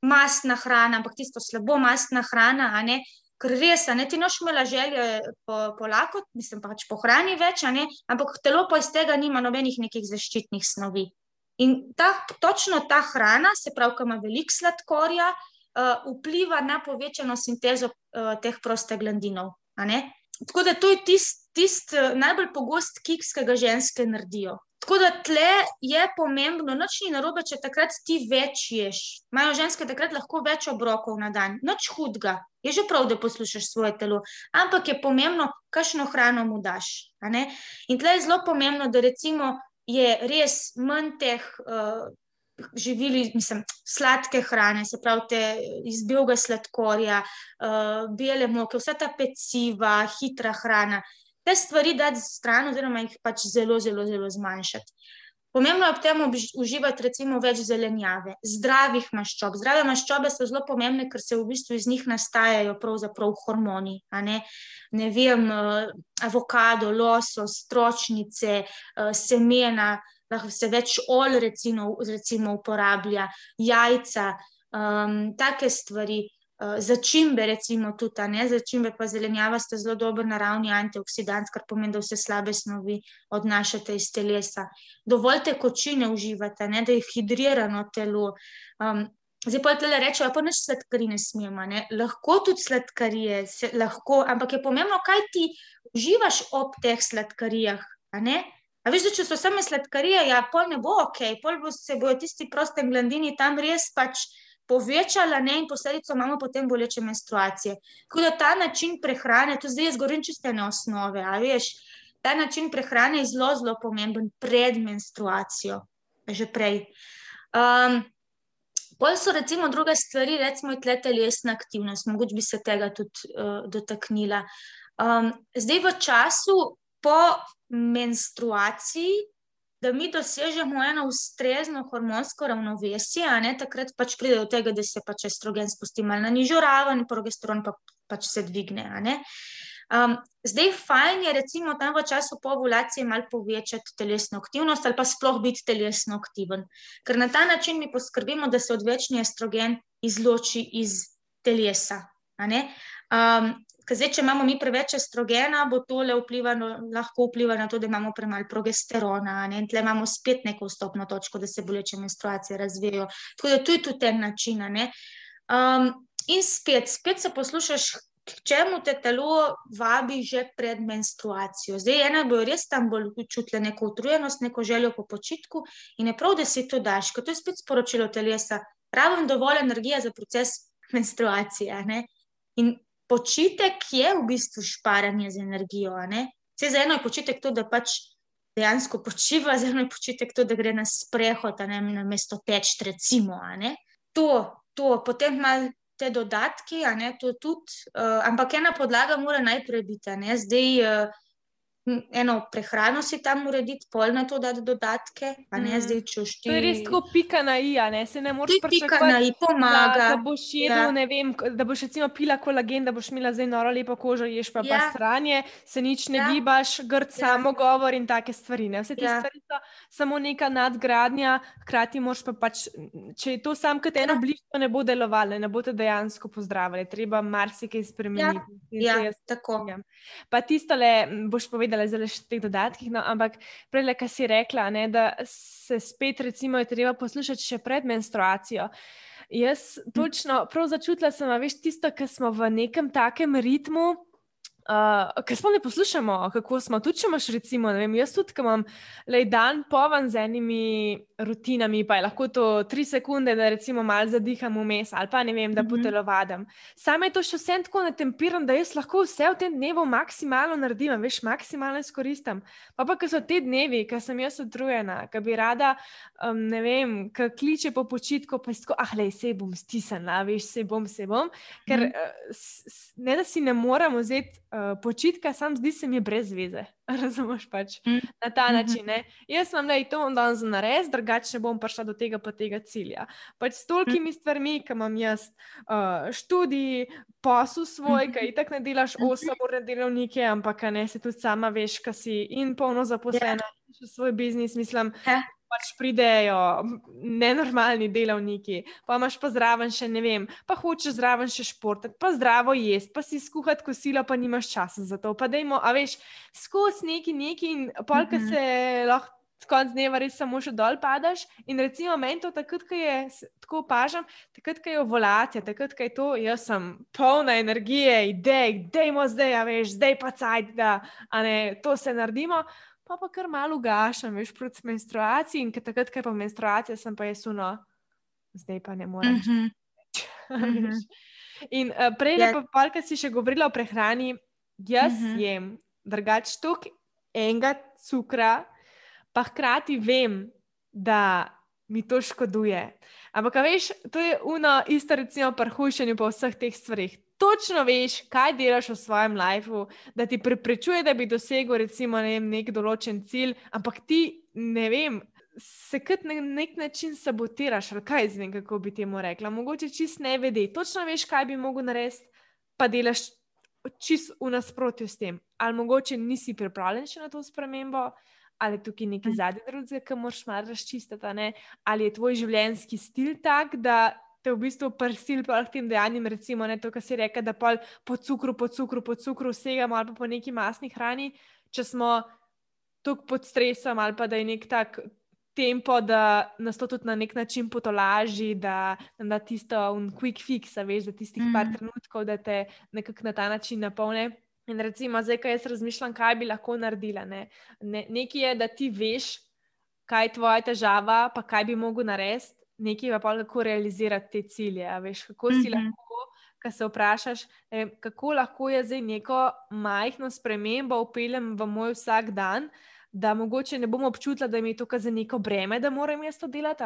masna hrana, ampak tisto slabo masna hrana, a ne, ker res, ne ti noš imela želje po, po lakot, mislim pač po hrani več, ne, ampak telo pa iz tega nima nobenih nekih zaščitnih snovi. In ta, točno ta hrana, se pravi, ki ima veliko sladkorja, uh, vpliva na povečano sintezo uh, teh prostaglandinov. Tako da to je tisti tist, uh, najbolj pogost kiks, ki ga ženske naredijo. Tako da tle je pomembno, noč ni narobe, če takrat ti več ješ. Imajo ženske takrat lahko več obrokov na dan, noč hudega. Je že prav, da poslušaš svoje telo, ampak je pomembno, kakšno hrano mu daš. In tle je zelo pomembno, da recimo je res manj teh uh, živili, mislim, sladke hrane, se pravi, iz belega sladkorja, uh, bele moke, vsa ta peciva, hitra hrana. Te stvari dati stran, oziroma jih pač zelo, zelo, zelo zmanjšati. Pomembno je ob tem uživati recimo več zelenjave, zdravih maščob. Zdrave maščobe so zelo pomembne, ker se v bistvu iz njih nastajajo pravzaprav hormoni. Ne? ne vem, eh, avokado, losos, stročnice, eh, semena, lahko se več olj recimo, recimo uporablja, jajca, um, take stvari. Eh, začimbe, recimo, tudi ne, začimbe, pa zelenjava sta zelo dober naravni antioksidant, kar pomeni, da vse slabe snovi odnašate iz telesa. Dovolj tekočine uživate, ne, da je hidrirano telo. Um, zdaj pa tle rečejo, pa neč sladkarije smemo, ne. lahko tudi sladkarije, se, lahko, ampak je pomembno, kaj ti uživaš ob teh sladkarijah. A veš, da če so same sladkarije, ja, pol ne bo ok, pol bo se bojo tisti prosti glandini tam res pač povečala ne, in posledico imamo potem boleče menstruacije. Tako da ta način prehrane, to zdaj je zgornje čistene osnove, a veš, ta način prehrane je zelo, zelo pomemben pred menstruacijo, že prej. Um, Pol so recimo druge stvari, recimo tle telesna aktivnost, mogoče bi se tega tudi uh, dotaknila. Um, zdaj v času po menstruaciji, da mi dosežemo eno ustrezno hormonsko ravnovesje, a ne takrat pač pride do tega, da se pač estrogen spusti malo na nižjo raven, progesteron pa pač se dvigne. Um, zdaj, fajn je, recimo, tam v času po ovulacije malo povečati telesno aktivnost ali pa sploh biti telesno aktiven, ker na ta način mi poskrbimo, da se odvečni estrogen izloči iz telesa. Um, zdaj, če imamo mi preveč estrogena, bo to vplivalo, lahko vpliva na to, da imamo premalo progesterona. Ne? In tle imamo spet neko vstopno točko, da se boleče menstruacije razvijajo. Tako da tu je tudi ten način. Um, in spet, spet se poslušaš, k čemu te telo vabi že pred menstruacijo. Zdaj, ena bo res tam bolj čutila neko utrujenost, neko željo po počitku in je prav, da si to daš, ker to je spet sporočilo telesa, raven dovolj energije za proces menstruacije. Ne? In počitek je v bistvu šparanje z energijo. Vse za eno je počitek to, da pač dejansko počiva, za eno je počitek to, da gre na sprehod, ne na mesto teč, recimo. To, to, potem malo te dodatke, ne, to tudi, uh, ampak ena podlaga mora najprej biti. Zdaj, uh, eno prehrano si tam urediti, pol na to dati dodatke, a ne mm. zdaj čušti. To je res tako pika na i, ne se ne moreš pričakovati. Pika na i pomaga. Da, da boš jedel, ja. ne vem, da boš recimo pila kolagen, da boš imela zdaj noro lepo kožo, ješ pa, ja. pa sranje, se nič ne ja. gibaš, grd ja. samo govor in take stvari. Ne? Vse te ja. stvari so samo neka nadgradnja, hkrati moš pa pač, če je to sam kot eno ja. bližnjo, ne bo delovalo, ne bo te dejansko pozdravili, treba marsikaj spremeniti. Ja, ja tako. Pa tisto le boš povedala, povedala zelo še teh dodatkih, no, ampak prej, kar si rekla, ne, da se spet, recimo, je treba poslušati še pred menstruacijo. Jaz točno, prav začutila sem, veš, tisto, kar smo v nekem takem ritmu, Uh, ker smo ne poslušamo, kako smo. Tudi, če imaš, recimo, vem, jaz tudi, ki imam le dan povan z enimi rutinami, pa je lahko to tri sekunde, da recimo malo zadiham vmes ali pa ne vem, da mm -hmm. potelovadim. Sam je to še vse tako natempiran, da jaz lahko vse v tem dnevu maksimalno naredim, veš, maksimalno izkoristim. Pa pa, ker so te dnevi, ker sem jaz utrujena, ker bi rada, um, ne vem, ker kliče po počitku, pa je tako, ah, le, se bom stisnila, veš, se bom, se bom. Ker mm -hmm. uh, s, s, ne da si ne morem vzeti. Eh, počitka, sam zdi se mi brez veze. Razumeš pač mm. na ta mhm. način. Ne? Jaz sem le to dan za nares, drugače bom prišla do tega pa tega cilja. Pač s tolkimi mm. stvarmi, ki imam jaz, uh, študij, posel svoj, mm. ki itak ne delaš mm. osem ur delovnike, ampak ne se tudi sama veš, kaj si in polno zaposlena, yeah. Ja. svoj biznis, mislim. Yeah. Pač pridejo nenormalni delavniki, pa imaš pa zraven še ne vem, pa hočeš zraven še športati, pa zdravo jesti, pa si skuhati kosilo, pa nimaš časa za to. Pa dajmo, a veš, skozi neki neki in polka mm -hmm. se lahko. Konc dneva res samo še dol padaš. In recimo, meni to takrat, ko je tako opažam, takrat, ko je ovulacija, takrat, ko je to, jaz sem polna energije, idej, dejmo zdaj, a veš, zdaj pa cajt, da ne, to se naredimo pa pa kar malo gašam, veš, proti menstruaciji in takrat, ko je pa menstruacija, sem pa jaz uno, zdaj pa ne morem. Mm -hmm. in uh, prej, yeah. Ja. pa, kar si še govorila o prehrani, jaz mm -hmm. jem drugač tok enega cukra, pa hkrati vem, da mi to škoduje. Ampak, veš, to je uno isto, recimo, prhušenju po vseh teh stvarih točno veš, kaj delaš v svojem lifeu, da ti preprečuje, da bi dosegel recimo, ne vem, nek določen cilj, ampak ti ne vem. Se kot na nek način sabotiraš, ali kaj zvem, kako bi temu rekla. Mogoče čist ne vedi, točno veš, kaj bi mogel narediti, pa delaš čist v nasprotju s tem. Ali mogoče nisi pripravljen še na to spremembo, ali tukaj neki hm. zadnji drugega, ki moraš malo razčistiti, ali je tvoj življenjski stil tak, da te v bistvu prisil pa k tem dejanjem, recimo ne, to, kar si rekel, da pa po cukru, po cukru, po cukru vsegamo ali pa po neki masni hrani, če smo tukaj pod stresom ali pa da je nek tak tempo, da nas to tudi na nek način potolaži, da nam da tisto un quick fix, veš, za tistih mm. par trenutkov, da te nekako na ta način napolne. In recimo, zdaj, kaj jaz razmišljam, kaj bi lahko naredila. Ne? Ne, nekaj je, da ti veš, kaj je tvoja težava, pa kaj bi mogel narediti nekaj pa kako realizirati te cilje. Veš, kako si mm -hmm. lahko, ko se vprašaš, kako lahko jaz zdaj neko majhno spremembo upeljem v moj vsak dan. da mogoče ne bom občutila, da mi je to kar za neko breme, da moram jaz to delati,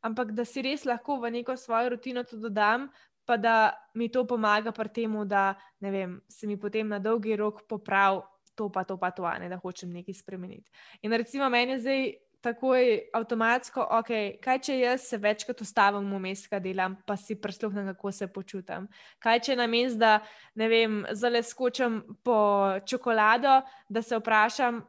ampak da si res lahko v neko svojo rutino to dodam, pa da mi to pomaga pri tem, da vem, se mi potem na dolgi rok popravi to, pa to, pa to, ne, da hočem nekaj spremeniti. In recimo meni je zdaj takoj avtomatsko, okay, kaj če jaz se večkrat ustavim v mestu, kaj delam, pa si prisluhnem, kako se počutim. Kaj če na mestu, da ne vem, zale skočim po čokolado, da se vprašam.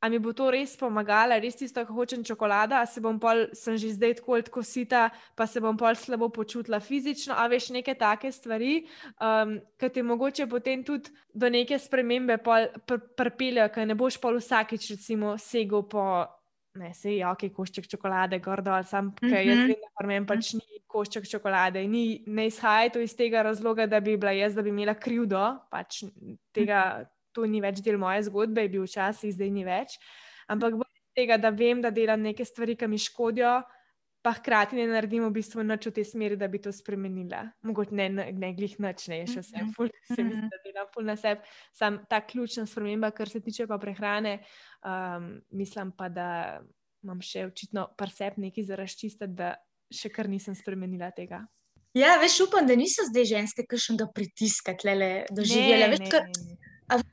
A mi bo to res pomagalo, res tisto, kar hočem čokolada, a se bom pol, sem že zdaj tako tako sita, pa se bom pol slabo počutila fizično, a veš neke take stvari, um, ki ti mogoče potem tudi do neke spremembe pripeljejo, pr ker ne boš pol vsakič recimo segel po ne, se je, ok, košček čokolade, gordo, sam, ker mm -hmm. jaz mhm. vem, da meni pač ni košček čokolade. Ni, ne izhaja to iz tega razloga, da bi bila jaz, da bi imela krivdo, pač tega, to ni več del moje zgodbe, je bil včasih, zdaj ni več. Ampak bolj tega, da vem, da delam neke stvari, ki mi škodijo, pa hkrati ne naredim v bistvu nič v tej smeri, da bi to spremenila. Mogoče ne, ne glih nič, ne, še vse, ful, se mi zdi, da delam ful na sebi. Sam ta ključna sprememba, kar se tiče pa prehrane, um, mislim pa, da imam še očitno parsep nekaj za razčistiti, da še kar nisem spremenila tega. Ja, veš, upam, da niso zdaj ženske, ki še ga pritiskati, le doživele.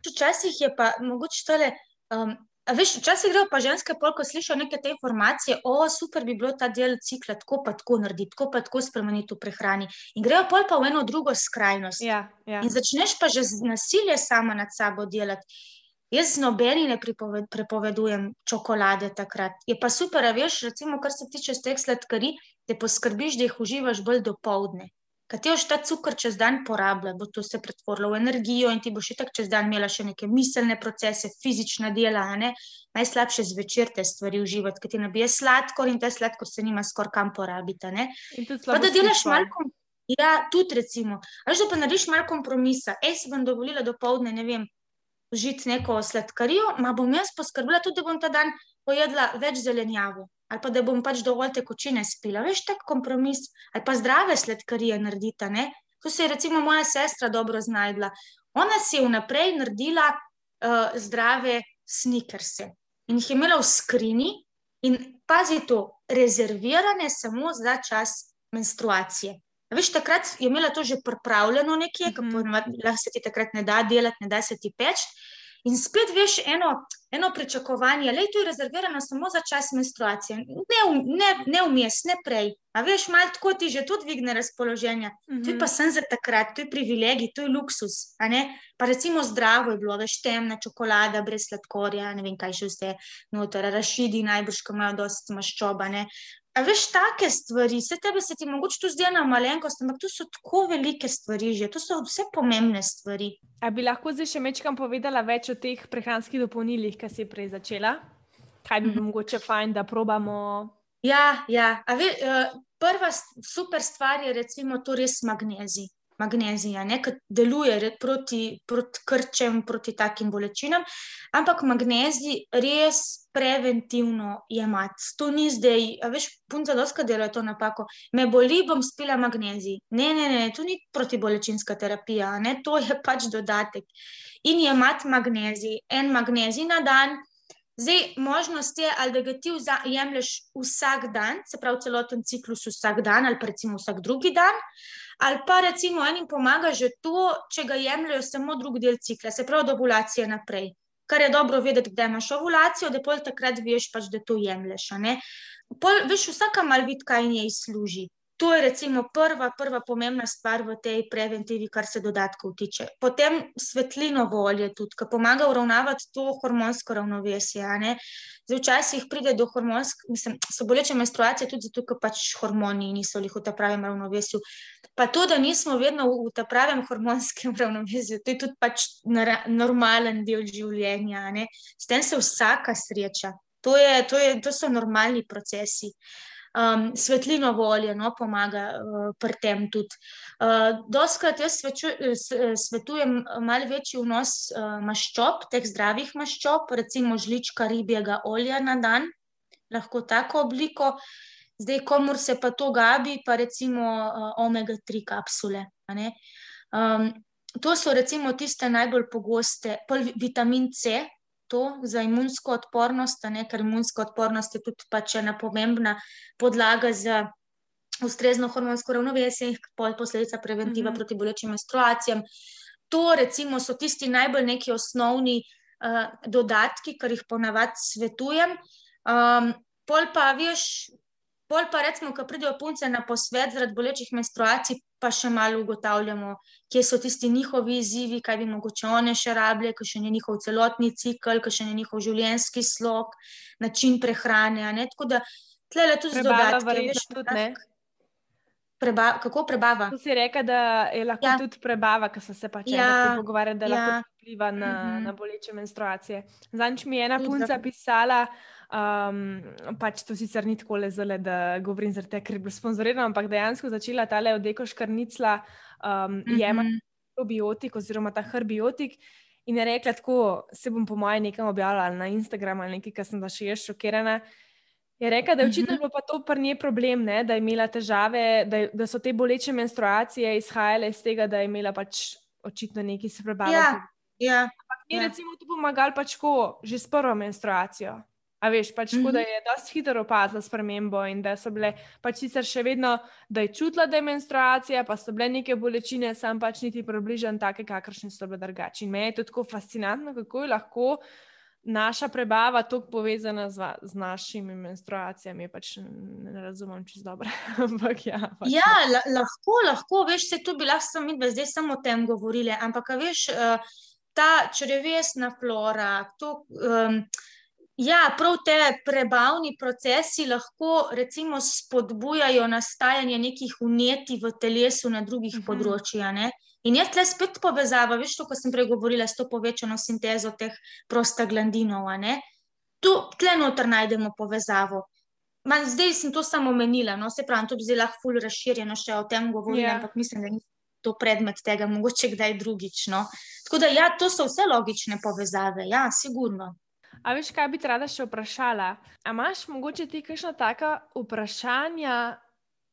Včasih je pa mogoče tole. Um, Veš, včasih grejo pa ženske, ko slišijo neke te informacije, o, super bi bilo ta del cikla tako pa tako narediti, tako pa tako spremeniti v prehrani. In grejo pol pa v eno drugo skrajnost. Ja, ja. In začneš pa že z nasilje sama nad sabo delati. Jaz z nobeni ne prepovedujem čokolade takrat. Je pa super, veš, recimo, kar se tiče teh sladkarij, da poskrbiš, da jih uživaš bolj do povdne katero še ta cukor čez dan porablja, bo to se pretvorilo v energijo in ti boš tako čez dan imela še neke miselne procese, fizična dela. Najslabše zvečer te stvari uživati, ker ti nabije sladkor in ta sladkor se nima skoraj kam porabiti. Pa da delaš malo. Ja, tudi recimo. Ali da pa narediš malo kompromisa, ej, si bom dovolila do povdne, ne vem, užiti neko sladkarijo, ma bom jaz poskrbela tudi, da bom ta dan pojedla več zelenjavo ali pa da bom pač dovolj tekočine spila, veš, tak kompromis, ali pa zdrave sladkarije naredita. Ne? Tu se je recimo moja sestra dobro znajdla. Ona si je vnaprej naredila uh, zdrave snikerse in jih je imela v skrini, in pazi to, rezervirane samo za čas menstruacije. Veš, takrat je imela to že pripravljeno nekje, mm -hmm. lahko se ti takrat ne da delati, ne da se ti peč. In spet veš eno, eno pričakovanje, je to rezervirano samo za čas menstruacije, ne, ne, ne vmes, ne prej. A veš, malo tako ti že to dvigne razpoloženje. Mm -hmm. To je pa sem za takrat, to je privilegij, to je luksus. Pa recimo zdravo je bilo, veš, temna čokolada, brez sladkorja, ne vem kaj še vse, noter, rašidi najbrž, ko imajo dosti maščoba. A veš, take stvari, vse tebe se ti mogoče tu zdijo na malenkost, ampak to so tako velike stvari, že to so vse pomembne stvari. A bi lahko zdaj še mečkam povedala več o teh prehranskih dopolnilih, ki si prej začela? Kaj bi mm. mogoče fajn, da probamo? Ja, ja. Ve, uh, prva super stvar je recimo to res magnezij magnezija, ki deluje proti, proti krčem, proti takim bolečinam, ampak magnezij res preventivno jemati. To ni zdaj, veš, punca doska dela to napako. Me boli, bom spila magnezij. Ne, ne, ne, to ni protibolečinska terapija, ne, to je pač dodatek. In jemati magnezij, en magnezij na dan. Zdaj, možnost je, ali da ga ti jemliš vsak dan, se pravi, celoten ciklus vsak dan, ali pa recimo vsak drugi dan, ali pa recimo enim pomaga že to, če ga jemljajo samo drugi del cikla, se pravi, od ovulacije naprej. Kar je dobro vedeti, kdaj imaš ovulacijo, da pol takrat veš, pač, da to jemlješ. Pol, veš, vsaka malvitka in jej služi. To je recimo prva, prva pomembna stvar v tej preventivi, kar se dodatkov tiče. Potem svetlino volje tudi, ki pomaga uravnavati to hormonsko ravnovesje. Zdaj, včasih pride do hormonskih, mislim, so boleče menstruacije tudi zato, ker pač hormoni niso v tem pravem ravnovesju. Pa to, da nismo vedno v tem pravem hormonskem ravnovesju, to je tudi pač normalen del življenja. S tem se vsaka sreča. To, je, to, je, to so normalni procesi um, svetlino volje, no, pomaga uh, pri tem tudi. Uh, doskrat jaz sveču, svetujem malo večji vnos uh, maščob, teh zdravih maščob, recimo žlička ribjega olja na dan, lahko tako obliko. Zdaj, komor se pa to gabi, pa recimo uh, omega-3 kapsule. Um, to so recimo tiste najbolj pogoste, vitamin C, to za imunsko odpornost, ne, ker imunska odpornost je tudi pač ena pomembna podlaga za ustrezno hormonsko ravnovesje in posledica preventiva mm -hmm. proti bolečim menstruacijam. To, recimo, so tisti najbolj neki osnovni uh, dodatki, kar jih ponavadi svetujem. Um, pol pa, veš, pol pa, recimo, ko pridejo punce na posvet zaradi bolečih menstruacij, pa še malo ugotavljamo, kje so tisti njihovi izzivi, kaj bi mogoče one še rabile, kakšen je njihov celotni cikl, kakšen je njihov življenjski slog, način prehrane. Tako da, tle le tudi z dodatki. Preba, kako prebava? Tu si rekel, da je lahko ja. tudi prebava, ki so se pač ja. pogovarjali, da ja. lahko vpliva na, mm -hmm. na boleče menstruacije. Zanč mi je ena punca pisala, um, pač to sicer ni tako le zale, da govorim zaradi tega, ker je bilo sponzorirano, ampak dejansko začela ta le odeko škrnicla um, mm -hmm. jemati probiotik oziroma ta herbiotik. In je rekla, tako se bom po mojem nekam objavila na Instagramu ali nekaj, kar sem da še jaz šokirana. Je rekla, da je očitno mhm. bilo pa to pri njej problem, ne? da je imela težave, da, da so te boleče menstruacije izhajale iz tega, da je imela pač očitno nekaj se prebavati. Ja, ja. Ampak mi ja. recimo to pomagali pač ko, že s prvo menstruacijo. A veš, pač tako, da mhm. je dosti hitro opazila spremembo in da so bile pač sicer še vedno, da je čutila, da je menstruacija, pa so bile neke bolečine, sam pač niti približen take, kakršne so bile drugače. In me je to tako fascinantno, kako je lahko naša prebava tako povezana z, z našimi menstruacijami, pač ne, ne razumem čez dobro. ja, pač ja lahko, lahko, veš, se tu bi lahko mi zdaj samo o tem govorili, ampak veš, uh, ta črevesna flora, to. Um, Ja, prav te prebavni procesi lahko recimo spodbujajo nastajanje nekih uneti v telesu na drugih uh mhm. -huh. področjih. In je tle spet povezava, veš, to, ko sem prej govorila, s to povečano sintezo teh prostaglandinov. Tu tle noter najdemo povezavo. Man, zdaj sem to samo omenila, no se pravi, to bi zdaj lahko razširjeno še o tem govorila, yeah. Ja. ampak mislim, da ni to predmet tega, mogoče kdaj drugič. No. Tako da ja, to so vse logične povezave, ja, sigurno. A veš, kaj bi rada še vprašala? A imaš mogoče ti kakšna taka vprašanja,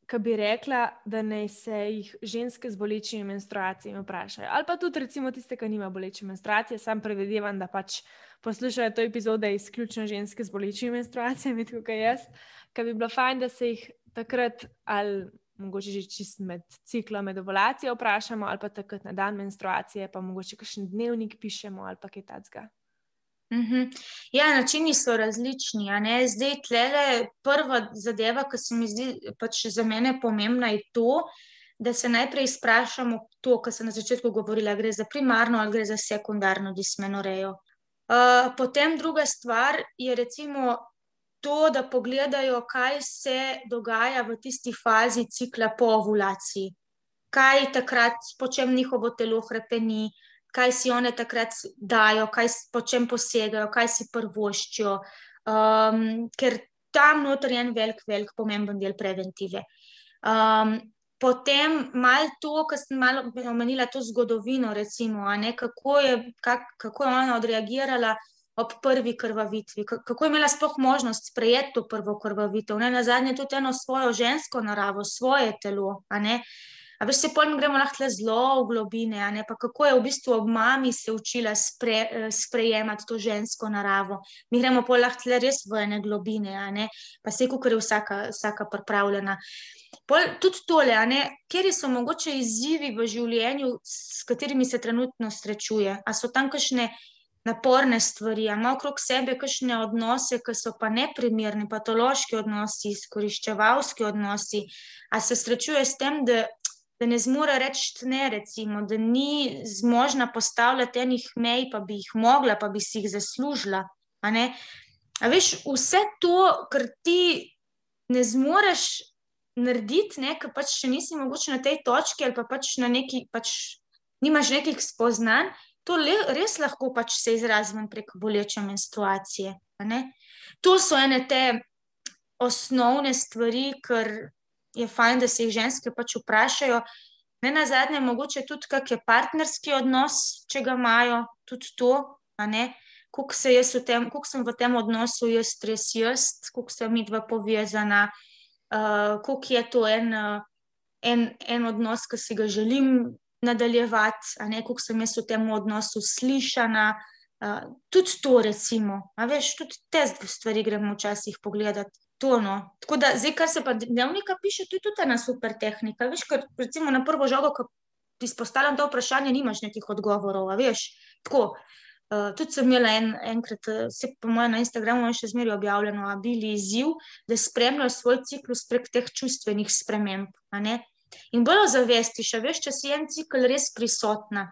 ki bi rekla, da naj se jih ženske z bolečimi menstruacijami vprašajo. Ali pa tudi, recimo, tiste, ki nima boleče menstruacije, sam predvidevam, da pač poslušajo to epizodo izključno ženske z bolečimi menstruacijami, tako kot jaz. Kaj bi bilo fajn, da se jih takrat ali mogoče že čist med ciklom, med ovulacijo vprašamo, ali pa takrat na dan menstruacije, pa mogoče kakšen dnevnik pišemo ali pa kaj takega. Ja, načini so različni. Zdaj, tlele, prva zadeva, ki se mi zdi pač za mene pomembna, je to, da se najprej sprašujemo to, kar sem na začetku govorila, gre za primarno ali gre za sekundarno dismenorejo. Uh, potem druga stvar je recimo to, da pogledajo, kaj se dogaja v tisti fazi cikla po ovulaciji, kaj takrat, po čem njihovo telo hrepeni, kaj si one takrat dajo, kaj po čem posegajo, kaj si prvoščijo, um, ker tam noter je en velik, velik pomemben del preventive. Um, potem malo to, kar sem malo omenila, to zgodovino, recimo, ne, kako, je, kak, kako je ona odreagirala. Ob prvi krvavitvi, kako je imela sploh možnost sprejeti to prvo krvavitev, ne na zadnje, tudi eno svojo žensko naravo, svoje telo. Uh, A veš, se pojem, gremo lahko zelo v globine, ne pa kako je v bistvu ob mami se učila spre, sprejemati to žensko naravo. Mi gremo pa lahko res v ene globine, ne pa se kukar je vsaka, vsaka pripravljena. Pol, tudi tole, kjer so mogoče izzivi v življenju, s katerimi se trenutno srečuje. A so tam kakšne naporne stvari, ima okrog sebe kakšne odnose, ki so pa neprimerni, patološki odnosi, izkoriščevalski odnosi, a se srečuje s tem, da da ne zmore reči ne, recimo, da ni zmožna postavljati enih mej, pa bi jih mogla, pa bi si jih zaslužila. A, a veš, vse to, kar ti ne zmoreš narediti, ne, ker pač še nisi mogoče na tej točki ali pa pač na neki, pač nimaš nekih spoznanj. To le, res lahko pač se izrazi prek boleče menstruacije. To so ene te osnovne stvari, ker je fajn, da se jih ženske pač vprašajo. Ne na zadnje, mogoče tudi kak je partnerski odnos, če ga imajo, tudi to, kako se jaz v tem, kako sem v tem odnosu, jaz stres, jaz, kako sem mi dva povezana, uh, kako je to en, en, en odnos, ki si ga želim nadaljevati, kako sem jaz v tem odnosu slišana, Uh, tudi to, recimo, veš, tudi te stvari gremo včasih pogledati. To, no. Tako da, zdaj, kar se pa dnevnika piše, to je tudi ena super tehnika. Veš, ker recimo na prvo žogo, ko ti izpostavljam to vprašanje, nimaš nekih odgovorov, veš. Tako, uh, tudi sem imela en, enkrat, vse po mojem na Instagramu, še zmeraj objavljeno, a bili izziv, da spremljajo svoj ciklus prek teh čustvenih sprememb. In bolj ozavestiš, veš, če si en cikl res prisotna,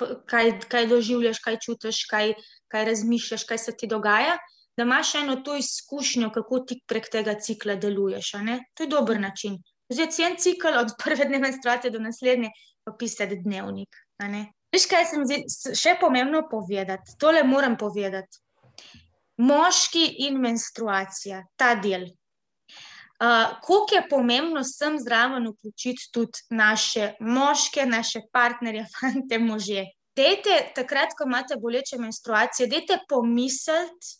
kaj, kaj doživljaš, kaj čutiš, kaj, kaj razmišljaš, kaj se ti dogaja da imaš eno to izkušnjo, kako ti prek tega cikla deluješ. To je dober način. Vzeti en cikl od prve dne menstruacije do naslednje, pa pisati dnevnik. Veš, kaj sem zdaj še pomembno povedati? Tole moram povedati. Moški in menstruacija, ta del. Uh, Kako je pomembno sem zraven vključiti tudi naše moške, naše partnerje, fante, može. Dejte, takrat, ko imate boleče menstruacije, dejte pomisliti,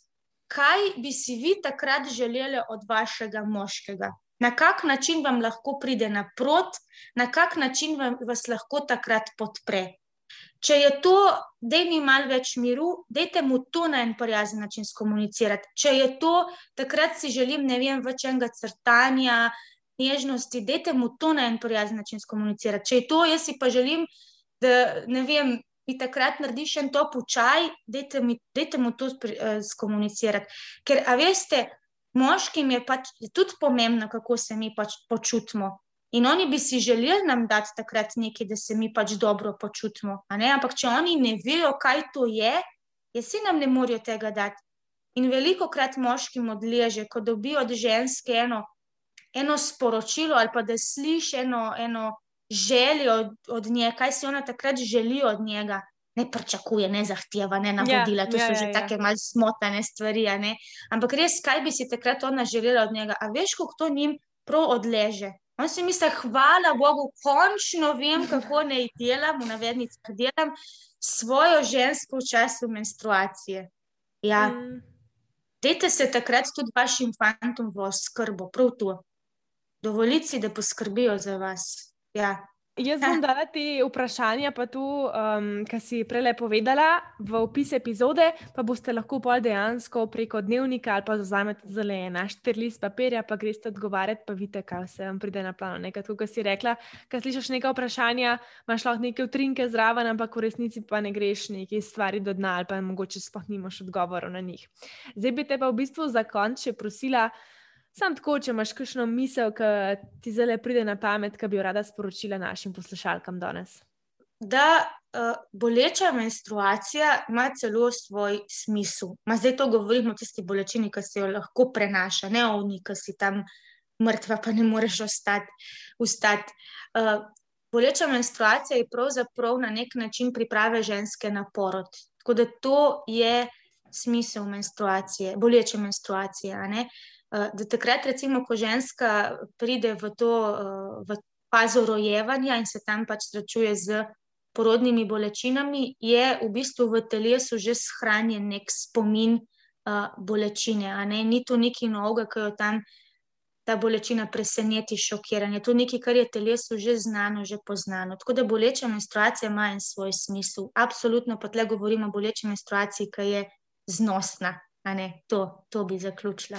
kaj bi si vi takrat želeli od vašega moškega, na kak način vam lahko pride naprot, na kak način vam, vas lahko takrat podpre. Če je to, da mi malo več miru, dajte mu to na en prijazen način skomunicirati. Če je to, takrat si želim, ne vem, več enega crtanja, nežnosti, dajte mu to na en prijazen način skomunicirati. Če je to, jaz si pa želim, da ne vem, mi takrat narediš en top čaj, dajte mu to eh, skomunicirati. Ker, a veste, moškim je pač je tudi pomembno, kako se mi pač počutimo. In oni bi si želeli nam dati takrat nekaj, da se mi pač dobro počutimo. Ampak, če oni ne vejo, kaj to je, jaz si nam ne morajo tega dati. In veliko krat moškim odleže, ko dobijo od ženske eno, eno sporočilo ali pa da slišiš eno, eno željo od, od nje, kaj si ona takrat želi od njega. Ne pričakuje, ne zahteva, ne navodila, ja, to ja, so ja, že ja. tako malo smotane stvari. Ampak res, kaj bi si takrat ona želela od njega? A veš, kako to njim prav odleže? On si misli, hvala Bogu, končno vem, kako naj delam, v navednicah delam svojo žensko v času menstruacije. Ja. Mm. Dajte se takrat tudi vašim fantom v skrbo, prav to. Dovolite, da poskrbijo za vas. Ja. Jaz bom dala ti vprašanja, pa tu, um, kar si prej povedala, v opis epizode, pa boste lahko pol dejansko preko dnevnika ali pa zauzamete zelo en štiri list papirja, pa greste odgovarjati, pa vidite, kaj se vam pride na plano. Nekaj, kot si rekla, kad slišiš nekaj vprašanja, imaš lahko neke utrinke zraven, ampak v resnici pa ne greš neki stvari do dna ali pa mogoče sploh nimaš odgovorov na njih. Zdaj bi te pa v bistvu za konč še prosila. Sam tako, če imaš kakšno misel, ki ti zelo pride na pamet, ki bi jo rada sporočila našim poslušalkam danes. Da uh, boleča menstruacija ima celo svoj smisel. Ma zdaj to govorimo o tisti bolečini, ki se jo lahko prenaša, ne o njih, ki si tam mrtva, pa ne moreš ostati. Uh, boleča menstruacija je pravzaprav na nek način priprave ženske na porod. Tako da to je smisel menstruacije, boleče menstruacije. Uh, da takrat, recimo, ko ženska pride v to eh, v fazo rojevanja in se tam pač srečuje z porodnimi bolečinami, je v bistvu v telesu že shranjen nek spomin eh, bolečine. Ni to nekaj novega, ki jo tam ta bolečina preseneti, šokiranje. To je nekaj, kar je telesu že znano, že poznano. Tako da boleča menstruacija ima en svoj smisel. Absolutno pa tle govorimo o boleči menstruaciji, ki je znosna. To, to bi zaključila.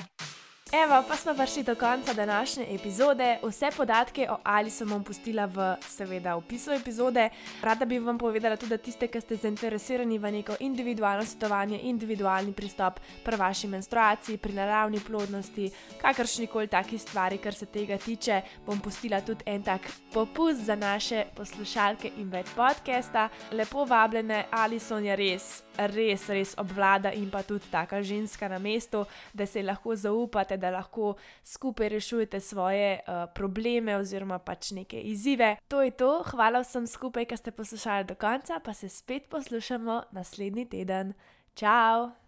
Evo, pa smo prišli do konca današnje epizode. Vse podatke o Alisu bom pustila v, seveda, opisu epizode. Rada bi vam povedala tudi tiste, ki ste zainteresirani v neko individualno svetovanje, individualni pristop pri vaši menstruaciji, pri naravni plodnosti, kakršni koli taki stvari, kar se tega tiče. Bom pustila tudi en tak popust za naše poslušalke in več podcasta. Lepo vabljene, Alison je res res, res obvlada in pa tudi taka ženska na mestu, da se lahko zaupate, da lahko skupaj rešujete svoje uh, probleme oziroma pač neke izzive. To je to, hvala vsem skupaj, ki ste poslušali do konca, pa se spet poslušamo naslednji teden. Ciao!